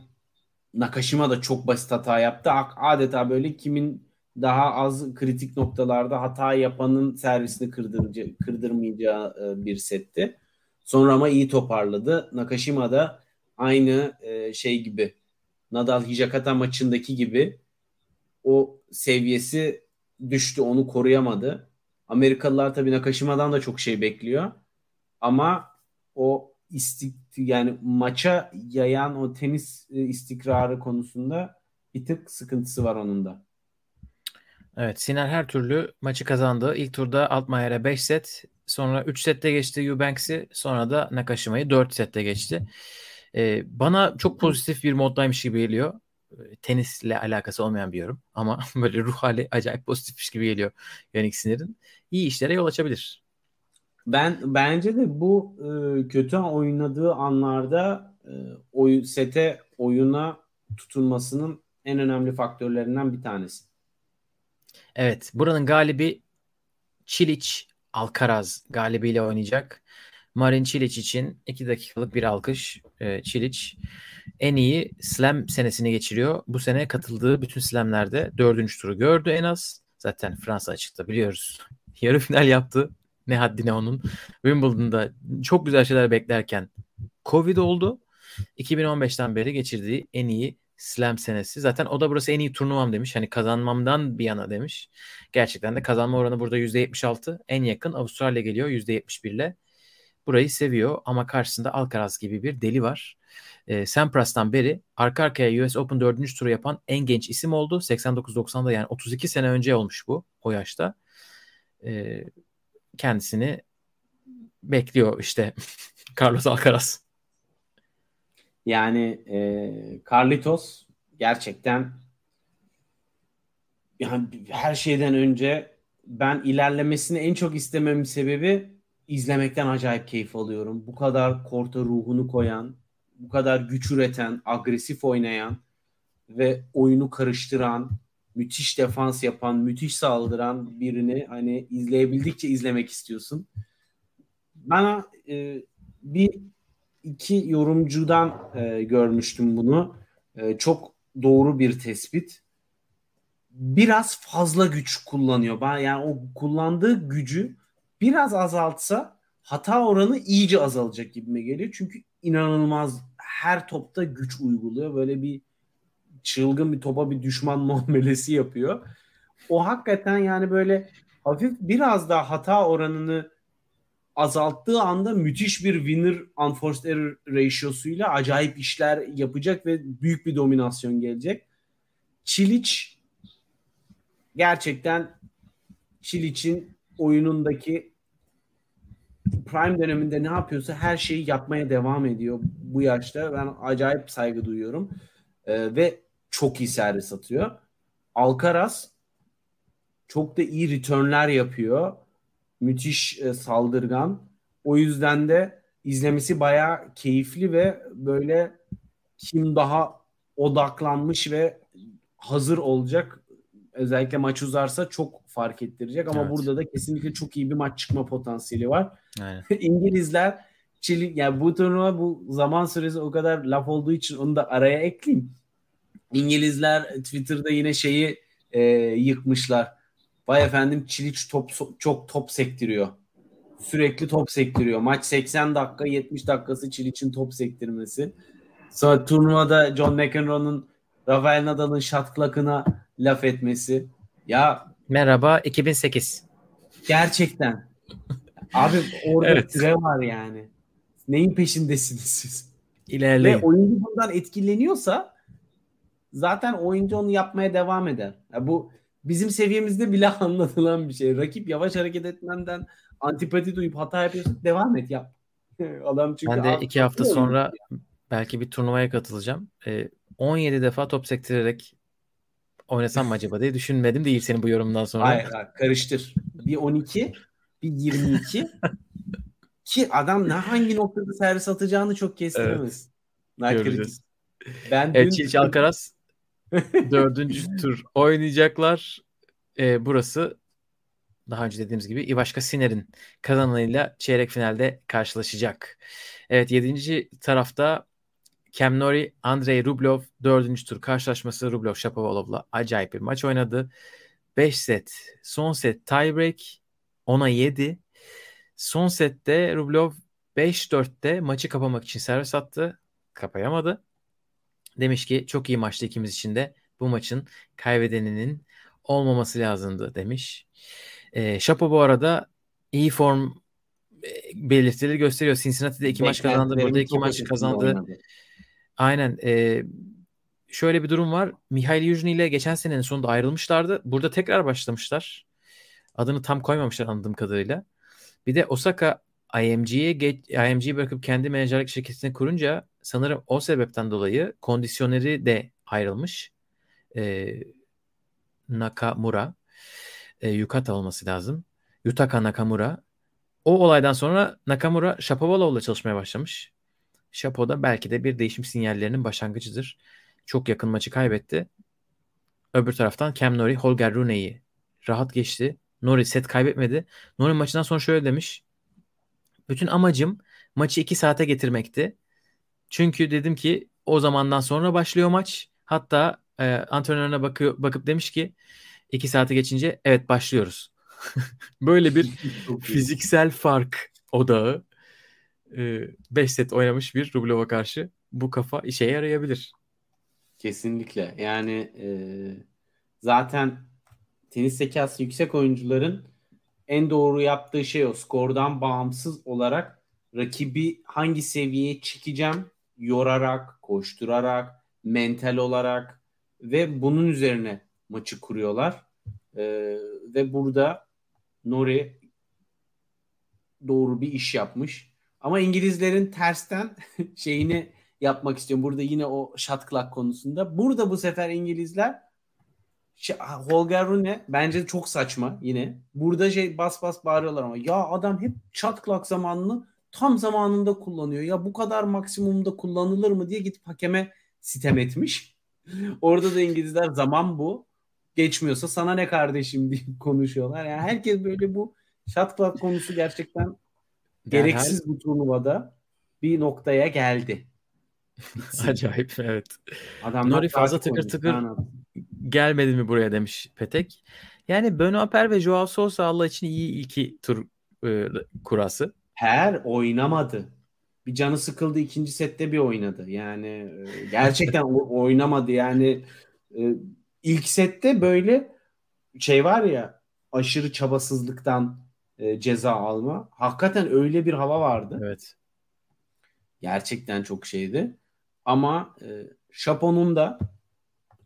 Nakashima da çok basit hata yaptı. Adeta böyle kimin daha az kritik noktalarda hata yapanın servisini kırdırmayacağı e, bir setti. Sonra ama iyi toparladı. Nakashima da aynı e, şey gibi Nadal Hijakata maçındaki gibi o seviyesi düştü. Onu koruyamadı. Amerikalılar tabii Nakashima'dan da çok şey bekliyor. Ama o istik yani maça yayan o tenis e, istikrarı konusunda bir tık sıkıntısı var onun da. Evet Siner her türlü maçı kazandı. İlk turda Altmayer'e 5 set, sonra 3 sette geçti Eubanks'i, sonra da Nakashima'yı 4 sette geçti. Ee, bana çok pozitif bir moddaymış gibi geliyor. Ee, tenisle alakası olmayan bir yorum ama böyle ruh hali acayip pozitifmiş gibi geliyor Yannick Sinner'in. İyi işlere yol açabilir. Ben bence de bu e, kötü oynadığı anlarda e, oy, sete oyuna tutunmasının en önemli faktörlerinden bir tanesi. Evet, buranın galibi Çiliç Alcaraz galibiyle oynayacak. Marin Çiliç için 2 dakikalık bir alkış. E, Çiliç en iyi slam senesini geçiriyor. Bu sene katıldığı bütün slamlerde dördüncü turu gördü en az. Zaten Fransa açıkta biliyoruz. Yarı final yaptı. Ne haddine onun. Wimbledon'da çok güzel şeyler beklerken Covid oldu. 2015'ten beri geçirdiği en iyi slam senesi. Zaten o da burası en iyi turnuvam demiş. Hani kazanmamdan bir yana demiş. Gerçekten de kazanma oranı burada %76. En yakın Avustralya geliyor %71 ile. Burayı seviyor ama karşısında Alcaraz gibi bir deli var. E, Sampras'tan beri arka arkaya US Open 4. turu yapan en genç isim oldu. 89-90'da yani 32 sene önce olmuş bu o yaşta. E, kendisini bekliyor işte Carlos Alcaraz. Yani e, Carlitos gerçekten yani her şeyden önce ben ilerlemesini en çok istememin sebebi izlemekten acayip keyif alıyorum. Bu kadar korta ruhunu koyan, bu kadar güç üreten, agresif oynayan ve oyunu karıştıran, müthiş defans yapan, müthiş saldıran birini hani izleyebildikçe izlemek istiyorsun. Bana e, bir iki yorumcudan e, görmüştüm bunu. E, çok doğru bir tespit. Biraz fazla güç kullanıyor. Ben yani o kullandığı gücü biraz azaltsa hata oranı iyice azalacak gibime geliyor. Çünkü inanılmaz her topta güç uyguluyor. Böyle bir çılgın bir topa bir düşman muamelesi yapıyor. O hakikaten yani böyle hafif biraz daha hata oranını azalttığı anda müthiş bir winner unforced error ratio'suyla acayip işler yapacak ve büyük bir dominasyon gelecek. Çiliç gerçekten Çiliç'in oyunundaki prime döneminde ne yapıyorsa her şeyi yapmaya devam ediyor bu yaşta. Ben acayip saygı duyuyorum. Ee, ve çok iyi servis atıyor. Alcaraz çok da iyi returnler yapıyor. Müthiş e, saldırgan. O yüzden de izlemesi bayağı keyifli ve böyle kim daha odaklanmış ve hazır olacak özellikle maç uzarsa çok fark ettirecek ama evet. burada da kesinlikle çok iyi bir maç çıkma potansiyeli var. İngilizler Çili, yani bu turnuva bu zaman süresi o kadar laf olduğu için onu da araya ekleyeyim. İngilizler Twitter'da yine şeyi e, yıkmışlar. Vay efendim Çiliç top çok top sektiriyor. Sürekli top sektiriyor. Maç 80 dakika 70 dakikası Çiliç'in top sektirmesi. Sonra turnuvada John McEnroe'nun Rafael Nadal'ın shot clock'ına laf etmesi. Ya merhaba 2008. Gerçekten. Abi orada evet. süre var yani. Neyin peşindesiniz siz? İlerleyin. Ve oyuncu bundan etkileniyorsa zaten oyuncu onu yapmaya devam eder. Ya bu bizim seviyemizde bile anlatılan bir şey. Rakip yavaş hareket etmenden antipati duyup hata yapıyorsun devam et yap. Adam çünkü ben de iki hafta sonra ya. belki bir turnuvaya katılacağım. Ee, 17 defa top sektirerek oynasam mı acaba diye düşünmedim değil senin bu yorumdan sonra. Hayır, hayır karıştır. Bir 12 bir 22 ki adam ne hangi noktada servis atacağını çok kestiremez. Evet. Ben evet, dün... Çiğ Alcaraz dördüncü tur oynayacaklar. Ee, burası daha önce dediğimiz gibi Ivaşka Siner'in kazananıyla çeyrek finalde karşılaşacak. Evet yedinci tarafta Cam Nori, Andrei Rublev dördüncü tur karşılaşması Rublev Shapovalov'la acayip bir maç oynadı. 5 set, son set tiebreak 10'a 7. Son sette Rublev 5-4'te maçı kapamak için servis attı. Kapayamadı. Demiş ki çok iyi maçtı ikimiz için de. Bu maçın kaybedeninin olmaması lazımdı demiş. E, Şapo bu arada iyi form e, belirtileri gösteriyor. Cincinnati'de iki maç kazandı. Burada iki maç kazandı. Oynadı. Aynen. E, şöyle bir durum var. Mihail Yujni ile geçen senenin sonunda ayrılmışlardı. Burada tekrar başlamışlar. Adını tam koymamışlar anladığım kadarıyla. Bir de Osaka IMG'ye IMG'yi bırakıp kendi menajerlik şirketini kurunca sanırım o sebepten dolayı kondisyoneri de ayrılmış. E, Nakamura. E, Yukata olması lazım. Yutaka Nakamura. O olaydan sonra Nakamura Shapovalov'la çalışmaya başlamış. Shapo da belki de bir değişim sinyallerinin başlangıcıdır. Çok yakın maçı kaybetti. Öbür taraftan Cam Nori Holger Rune'yi rahat geçti. Nori set kaybetmedi. Nori maçından sonra şöyle demiş. Bütün amacım maçı 2 saate getirmekti. Çünkü dedim ki o zamandan sonra başlıyor maç. Hatta e, antrenörüne bakıyor, bakıp demiş ki 2 saate geçince evet başlıyoruz. Böyle bir fiziksel fark odağı 5 e, set oynamış bir Rublev'a karşı bu kafa işe yarayabilir. Kesinlikle. Yani e, zaten tenis zekası yüksek oyuncuların en doğru yaptığı şey o. Skordan bağımsız olarak rakibi hangi seviyeye çekeceğim yorarak, koşturarak, mental olarak ve bunun üzerine maçı kuruyorlar. Ee, ve burada Nori doğru bir iş yapmış. Ama İngilizlerin tersten şeyini yapmak istiyorum. Burada yine o shot clock konusunda. Burada bu sefer İngilizler Holger Rune bence çok saçma yine. Burada şey bas bas bağırıyorlar ama ya adam hep shot clock zamanını tam zamanında kullanıyor. Ya bu kadar maksimumda kullanılır mı diye gidip hakeme sitem etmiş. Orada da İngilizler zaman bu. Geçmiyorsa sana ne kardeşim diye konuşuyorlar. Yani herkes böyle bu shot clock konusu gerçekten gereksiz bu turnuvada bir noktaya geldi. Acayip evet. Adam Nori fazla tıkır tıkır gelmedi mi buraya demiş Petek. Yani Benoit Per ve Joao Sousa Allah için iyi iki tur e, kurası. Per oynamadı. Bir canı sıkıldı ikinci sette bir oynadı. Yani e, gerçekten oynamadı yani e, ilk sette böyle şey var ya aşırı çabasızlıktan e, ceza alma. Hakikaten öyle bir hava vardı. Evet. Gerçekten çok şeydi. Ama e, Şapo'nun da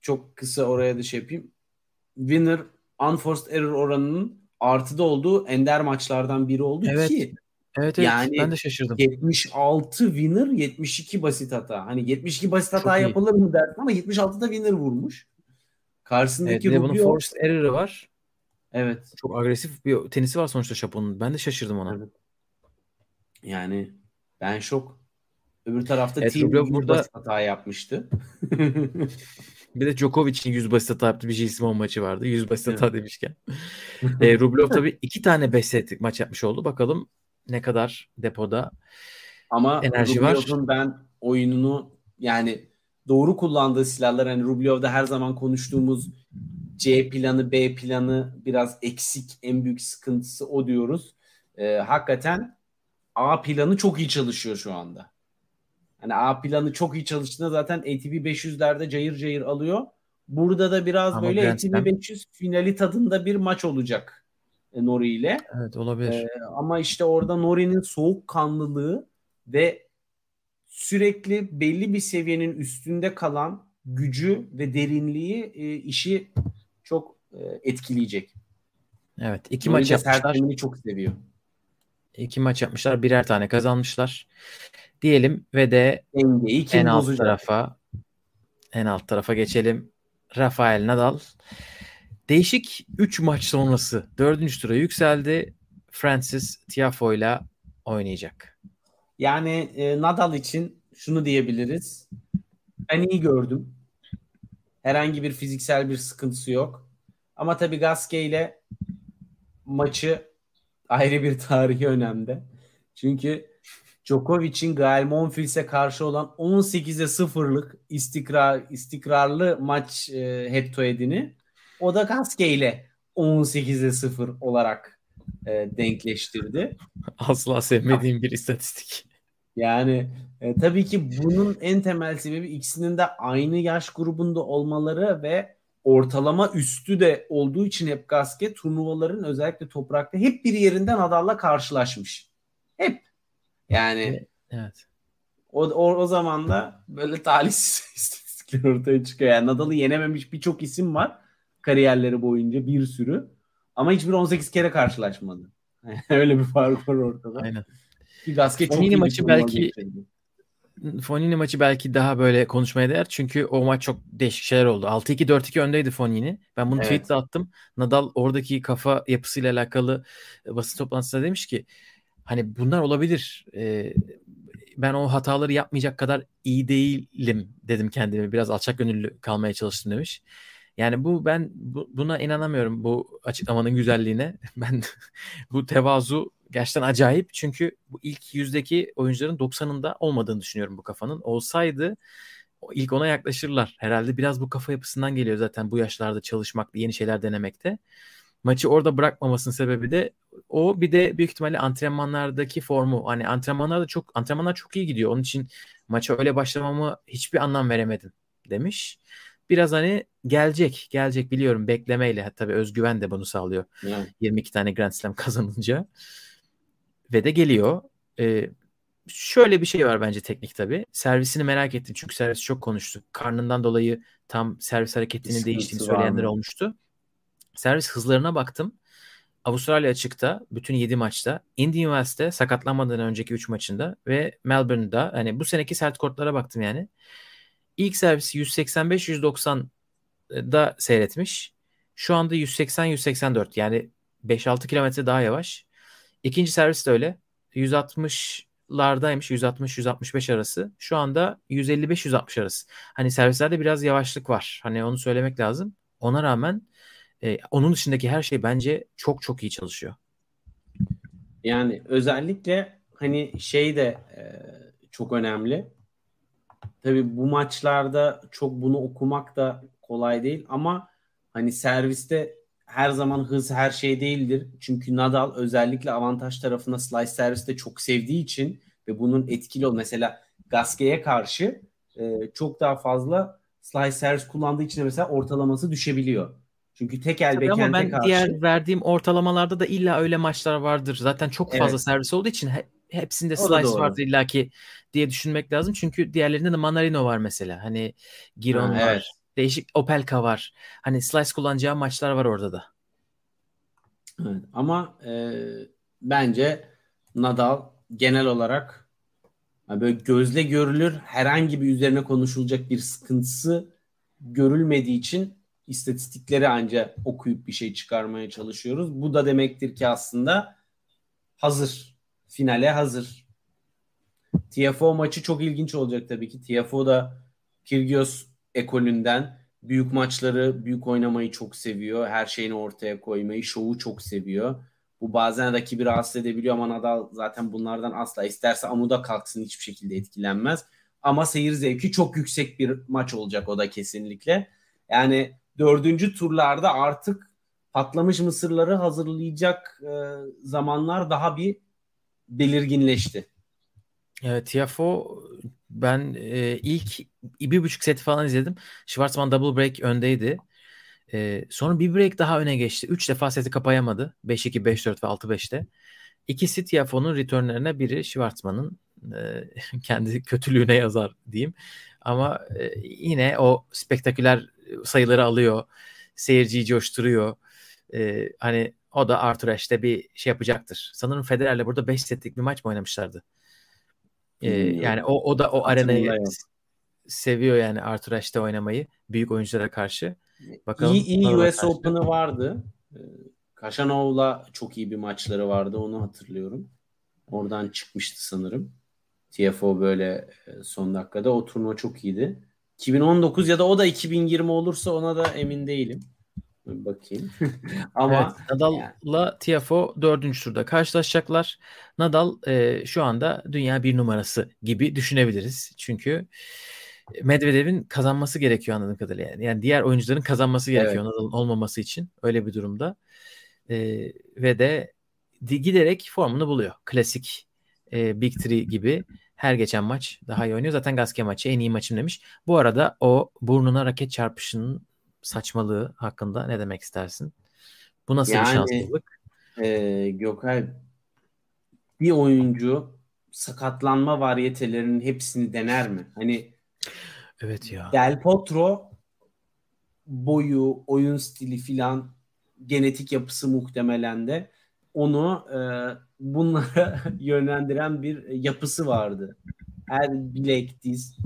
çok kısa oraya da şey yapayım. Winner unforced error oranının artıda olduğu ender maçlardan biri oldu evet. ki Evet evet yani ben de şaşırdım. 76 winner 72 basit hata. Hani 72 basit hata Çok yapılır iyi. mı dersin ama 76'da winner vurmuş. Karşısındaki evet, bunun forced error'ı var. Evet. Çok agresif bir tenisi var sonuçta Şapon'un. Ben de şaşırdım ona. Evet. Yani ben şok. Öbür tarafta evet, Team burada basit hata yapmıştı. bir de Djokovic'in 100 basit hata yaptığı bir Jisimon maçı vardı. 100 basit hata evet. demişken. e, Rublev tabii iki tane 5 setlik maç yapmış oldu. Bakalım ne kadar depoda. Ama Enerji var. Rublev'in ben oyununu yani doğru kullandığı silahlar hani Rublev'de her zaman konuştuğumuz C planı, B planı biraz eksik. En büyük sıkıntısı o diyoruz. Ee, hakikaten A planı çok iyi çalışıyor şu anda. Hani A planı çok iyi çalıştığında zaten ATP 500'lerde cayır cayır alıyor. Burada da biraz Ama böyle ATP Slam- 500 finali tadında bir maç olacak Nori ile. Evet olabilir. Ee, ama işte orada Nori'nin soğukkanlılığı ve sürekli belli bir seviyenin üstünde kalan gücü ve derinliği e, işi çok e, etkileyecek. evet. iki Nori maç yapmışlar. çok seviyor. İki maç yapmışlar. Birer tane kazanmışlar. Diyelim ve de Dengeyi en alt bozacak? tarafa en alt tarafa geçelim. Rafael Nadal değişik 3 maç sonrası 4. tura yükseldi. Francis Tiafoe ile oynayacak. Yani e, Nadal için şunu diyebiliriz. Ben iyi gördüm. Herhangi bir fiziksel bir sıkıntısı yok. Ama tabii Gasquet ile maçı ayrı bir tarihi önemde. Çünkü Djokovic'in Gael Monfils'e karşı olan 18'e 0'lık istikrar istikrarlı maç e, head to head'ini o da Gasquet ile 18'e 0 olarak e, denkleştirdi. Asla sevmediğim bir istatistik. Yani e, tabii ki bunun en temel sebebi ikisinin de aynı yaş grubunda olmaları ve ortalama üstü de olduğu için hep Gasquet turnuvaların özellikle toprakta hep bir yerinden Nadal'la karşılaşmış. Hep. Yani Evet. o, o, o zaman da böyle talihsiz istatistikler ortaya çıkıyor. Yani Nadal'ı yenememiş birçok isim var kariyerleri boyunca bir sürü. Ama hiçbir 18 kere karşılaşmadı. Öyle bir fark var ortada. Aynen. Ki Gasquet çok Fonini maçı belki-. Fonini maçı belki daha böyle konuşmaya değer. Çünkü o maç çok değişik şeyler oldu. 6-2 4-2 öndeydi Fonini. Ben bunu Evet. tweet'te attım. Nadal oradaki kafa yapısıyla alakalı basın toplantısında demiş ki hani bunlar olabilir. Ee, ben o hataları yapmayacak kadar iyi değilim dedim kendime. Biraz alçak gönüllü kalmaya çalıştım demiş. Yani bu ben bu- buna inanamıyorum bu açıklamanın güzelliğine. Ben bu tevazu gerçekten acayip. Çünkü bu ilk yüzdeki oyuncuların 90'ında olmadığını düşünüyorum bu kafanın. Olsaydı ilk ona yaklaşırlar. Herhalde biraz bu kafa yapısından geliyor zaten bu yaşlarda çalışmak, yeni şeyler denemekte. Maçı orada bırakmamasının sebebi de o bir de büyük ihtimalle antrenmanlardaki formu. Hani antrenmanlarda çok antrenmanlar çok iyi gidiyor. Onun için maça öyle başlamama hiçbir anlam veremedim demiş. Biraz hani gelecek, gelecek biliyorum beklemeyle. Tabii özgüven de bunu sağlıyor. Yani. 22 tane Grand Slam kazanınca. Ve de geliyor. Ee, şöyle bir şey var bence teknik tabii. Servisini merak ettim çünkü servis çok konuştu. Karnından dolayı tam servis hareketinin Sıkıntısı değiştiğini söyleyenler olmuştu. Servis hızlarına baktım. Avustralya açıkta bütün 7 maçta, Indian Wells'te sakatlanmadan önceki 3 maçında ve Melbourne'da hani bu seneki sert kortlara baktım yani. İlk servisi 185-190'da seyretmiş. Şu anda 180-184 yani 5-6 kilometre daha yavaş. İkinci servis de öyle. 160'lardaymış. 160-165 arası. Şu anda 155-160 arası. Hani servislerde biraz yavaşlık var. Hani onu söylemek lazım. Ona rağmen e, onun dışındaki her şey bence çok çok iyi çalışıyor. Yani özellikle hani şey de e, çok önemli. Tabii bu maçlarda çok bunu okumak da kolay değil ama hani serviste her zaman hız her şey değildir. Çünkü Nadal özellikle avantaj tarafına slice serviste çok sevdiği için ve bunun etkili ol. Mesela Gasquet'e karşı e, çok daha fazla slice servis kullandığı için de mesela ortalaması düşebiliyor. Çünkü tek el Tabii ama ben karşı diğer verdiğim ortalamalarda da illa öyle maçlar vardır. Zaten çok fazla Evet. servis olduğu için hepsinde slice vardır illaki diye düşünmek lazım. Çünkü diğerlerinde de Manarino var mesela. Hani Giron Ha, var. evet. Değişik Opelka var. Hani slice kullanacağı maçlar var orada da. Evet, ama e, bence Nadal genel olarak yani böyle gözle görülür herhangi bir üzerine konuşulacak bir sıkıntısı görülmediği için istatistikleri anca okuyup bir şey çıkarmaya çalışıyoruz. Bu da demektir ki aslında hazır. Finale hazır. TFO maçı çok ilginç olacak tabii ki. TFO da Kyrgios ekolünden büyük maçları, büyük oynamayı çok seviyor. Her şeyini ortaya koymayı, şovu çok seviyor. Bu bazen rakibi rahatsız edebiliyor ama Nadal zaten bunlardan asla isterse amuda kalksın hiçbir şekilde etkilenmez. Ama seyir zevki çok yüksek bir maç olacak o da kesinlikle. Yani dördüncü turlarda artık patlamış mısırları hazırlayacak e, zamanlar daha bir belirginleşti. Evet Tiafo ben e, ilk bir buçuk seti falan izledim. Schwarzman double break öndeydi. E, sonra bir break daha öne geçti. Üç defa seti kapayamadı. 5-2, 5-4 ve 6-5'te. İkisi Tiafoe'nun returnlerine biri Schwarzman'ın e, kendi kötülüğüne yazar diyeyim. Ama e, yine o spektaküler sayıları alıyor. Seyirciyi coşturuyor. E, hani o da Arthur Ashe'de bir şey yapacaktır. Sanırım Federer'le burada 5 setlik bir maç mı oynamışlardı? Ee, yani o o da o arenayı seviyor yani Arthur Ashe'de oynamayı büyük oyunculara karşı. Bakalım iyi, iyi US Open'ı vardı. Kaşanov'la çok iyi bir maçları vardı onu hatırlıyorum. Oradan çıkmıştı sanırım. TFO böyle e, son dakikada o turnuva çok iyiydi. 2019 ya da o da 2020 olursa ona da emin değilim. Bakayım. Ama evet, Nadal'la yani. Tiafo dördüncü turda karşılaşacaklar. Nadal e, şu anda dünya bir numarası gibi düşünebiliriz. Çünkü Medvedev'in kazanması gerekiyor anladığım kadarıyla. Yani, yani diğer oyuncuların kazanması gerekiyor evet. Nadal'ın olmaması için öyle bir durumda. E, ve de giderek formunu buluyor. Klasik e, Big Three gibi her geçen maç daha iyi oynuyor. Zaten Gaske maçı en iyi maçım demiş. Bu arada o burnuna raket çarpışının saçmalığı hakkında ne demek istersin? Bu nasıl yani, bir şanssızlık? E, Gökay bir oyuncu sakatlanma variyetelerinin hepsini dener mi? Hani Evet ya. Del Potro boyu, oyun stili filan genetik yapısı muhtemelen de onu e, bunlara yönlendiren bir yapısı vardı. Her bilek, diz.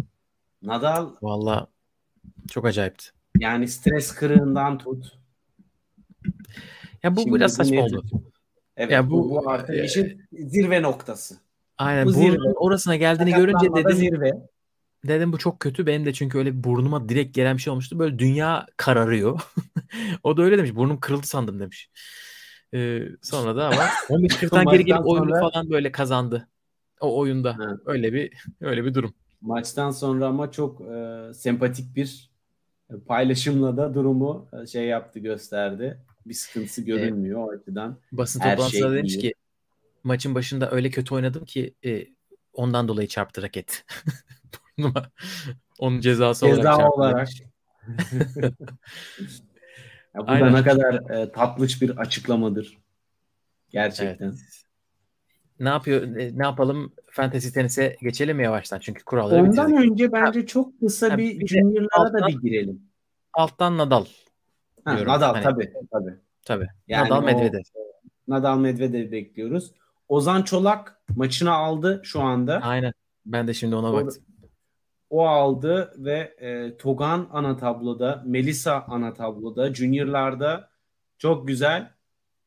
Nadal Valla çok acayipti. Yani stres kırığından tut. Ya bu Şimdi biraz saçma oldu. Evet ya bu, bu artık e, işin zirve noktası. Aynen bu zirve. orasına geldiğini görünce dedim zirve. Dedim bu çok kötü. Benim de çünkü öyle burnuma direkt gelen bir şey olmuştu. Böyle dünya kararıyor. o da öyle demiş. Burnum kırıldı sandım demiş. Ee, sonra da ama 15-40'tan geri gelip oyunu sonra... falan böyle kazandı. O oyunda. Ha. Öyle bir öyle bir durum. Maçtan sonra ama çok e, sempatik bir paylaşımla da durumu e, şey yaptı gösterdi. Bir sıkıntısı görünmüyor evet. o açıdan. Basın toplantısında şey demiş ki maçın başında öyle kötü oynadım ki e, ondan dolayı çarptı raket. Onun cezası Ceza olarak. olarak. ya bu Aynen. da ne kadar e, tatlış bir açıklamadır. Gerçekten. Evet. Ne yapıyor? E, ne yapalım? Fantasy tenise geçelim mi yavaştan? Çünkü kuralları Ondan bitirdik. önce bence ha, çok kısa ha, bir, bir juniorlara da bir girelim. Alttan Nadal. Ha, Nadal hani, tabii tabii. Tabii. Yani Nadal Medvedev. Nadal Medvedev bekliyoruz. Ozan Çolak maçını aldı şu anda. Aynen. Ben de şimdi ona baktım. O aldı ve e, Togan ana tabloda, Melisa ana tabloda, Junior'larda çok güzel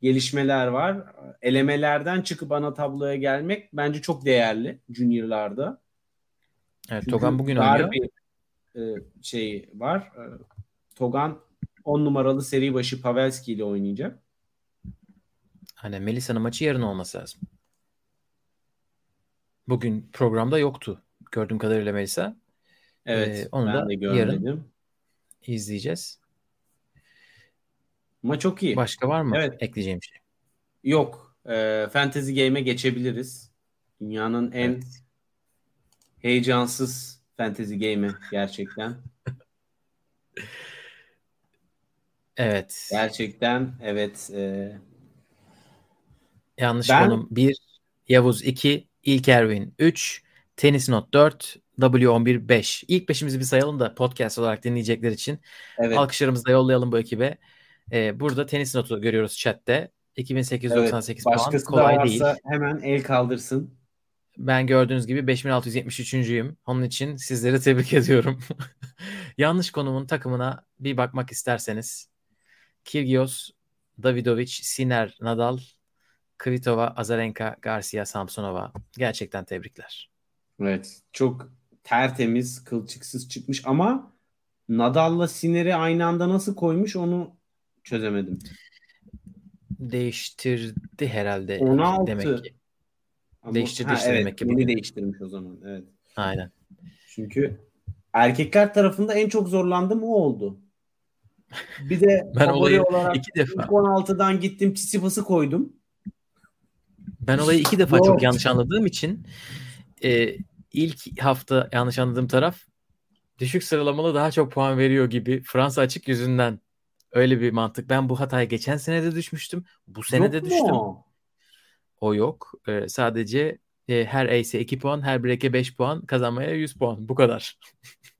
gelişmeler var. Elemelerden çıkıp ana tabloya gelmek bence çok değerli Junior'larda. Evet, Çünkü Togan bugün oynuyor. bir e, şey var. E, Togan 10 numaralı seri başı Pavelski ile oynayacak. Hani Melisa'nın maçı yarın olması lazım. Bugün programda yoktu. Gördüğüm kadarıyla Melisa. Evet. Ee, onu ben da de görmedim. yarın izleyeceğiz. Ama çok iyi. Başka var mı evet. ekleyeceğim şey? Yok. E, Fantasy Game'e geçebiliriz. Dünyanın en evet. heyecansız Fantasy Game'i gerçekten. evet. Gerçekten evet. E... Yanlış ben... konum. 1, Yavuz 2, İlk Erwin 3, Tenis Not 4, W11 5. İlk beşimizi bir sayalım da podcast olarak dinleyecekler için. Evet. Alkışlarımızı da yollayalım bu ekibe. Ee, burada tenis notu görüyoruz chatte. 2898 evet, puan. Kolay değil. Hemen el kaldırsın. Ben gördüğünüz gibi 5673'üncüyüm. Onun için sizleri tebrik ediyorum. Yanlış konumun takımına bir bakmak isterseniz Kyrgios, Davidovic, Siner, Nadal, Kvitova, Azarenka, Garcia, Samsonova. Gerçekten tebrikler. Evet. Çok tertemiz, kılçıksız çıkmış ama Nadal'la Siner'i aynı anda nasıl koymuş onu çözemedim. değiştirdi herhalde 16. demek ki. Ama- Değiştirdi Ha, işte evet, demek ki yeni değiştirmiş o zaman. Evet. Aynen. Çünkü erkekler tarafında en çok zorlandığım o oldu. Bir de Ben olayı olarak iki defa ilk 16'dan gittim Tsitsipas'ı koydum. ben olayı iki defa çok yanlış anladığım için e, ilk hafta yanlış anladığım taraf düşük sıralamalı daha çok puan veriyor gibi Fransa açık yüzünden öyle bir mantık. Ben bu hataya geçen sene de düşmüştüm. Bu sene de mu düştüm. o? Yok. E, sadece e, her ace'e 2 puan, her break'e 5 puan, kazanmaya 100 puan. Bu kadar.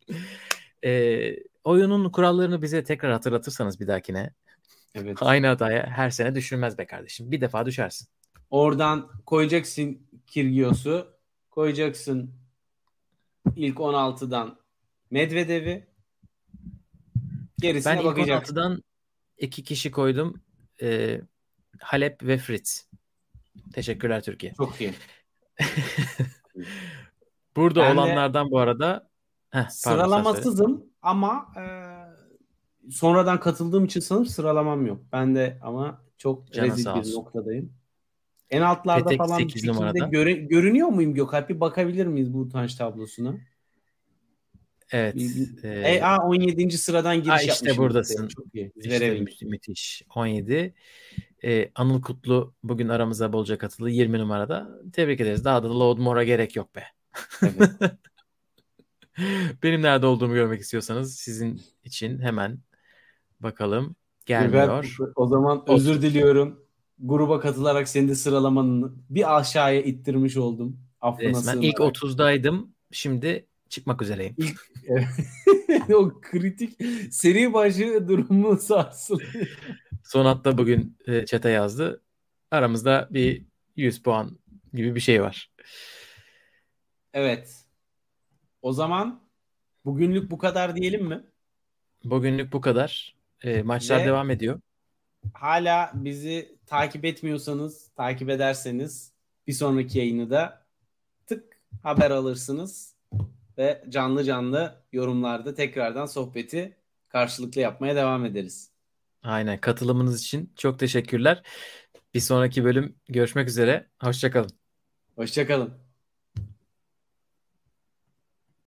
e, oyunun kurallarını bize tekrar hatırlatırsanız bir dahakine Evet. aynı hataya her sene düşülmez be kardeşim. Bir defa düşersin. Oradan koyacaksın Kirgios'u. Koyacaksın ilk 16'dan Medvedev'i. Gerisine Ben ilk bakacaksın. 16'dan iki kişi koydum. E, Halep ve Fritz. Teşekkürler Türkiye. Çok iyi. Burada Ben de olanlardan bu arada Heh. Sıralamasızım ama e, sonradan katıldığım için sanırım sıralamam yok. Ben de ama çok Canın rezil bir noktadayım. En altlarda Petek falan bir 8 şekilde göre- görünüyor muyum Gökalp? Bir bakabilir miyiz bu utanç tablosuna? Evet. E, E, aa, 17. sıradan giriş Aa, işte buradasın. Çok iyi. İşte müthiş. 17. Ee, Anıl Kutlu bugün aramıza bolca katıldı. 20 numarada. Tebrik ederiz. Daha da load more'a gerek yok be. Evet. Benim nerede olduğumu görmek istiyorsanız sizin için hemen bakalım. Gelmiyor. Gökalp, o zaman özür diliyorum. Gruba katılarak senin de sıralamanı bir aşağıya ittirmiş oldum. Affına Resmen ilk sığınarak. 30'daydım. Şimdi çıkmak üzereyim. o kritik seri başı durumu sarsılıyor. Son hatta bugün çete yazdı. Aramızda bir 100 puan gibi bir şey var. Evet. O zaman bugünlük bu kadar diyelim mi? Bugünlük bu kadar. E, maçlar Ve- devam ediyor. Hala bizi takip etmiyorsanız, takip ederseniz bir sonraki yayını da tık haber alırsınız ve canlı canlı yorumlarda tekrardan sohbeti karşılıklı yapmaya devam ederiz. Aynen katılımınız için çok teşekkürler. Bir sonraki bölüm görüşmek üzere. Hoşçakalın. Hoşçakalın.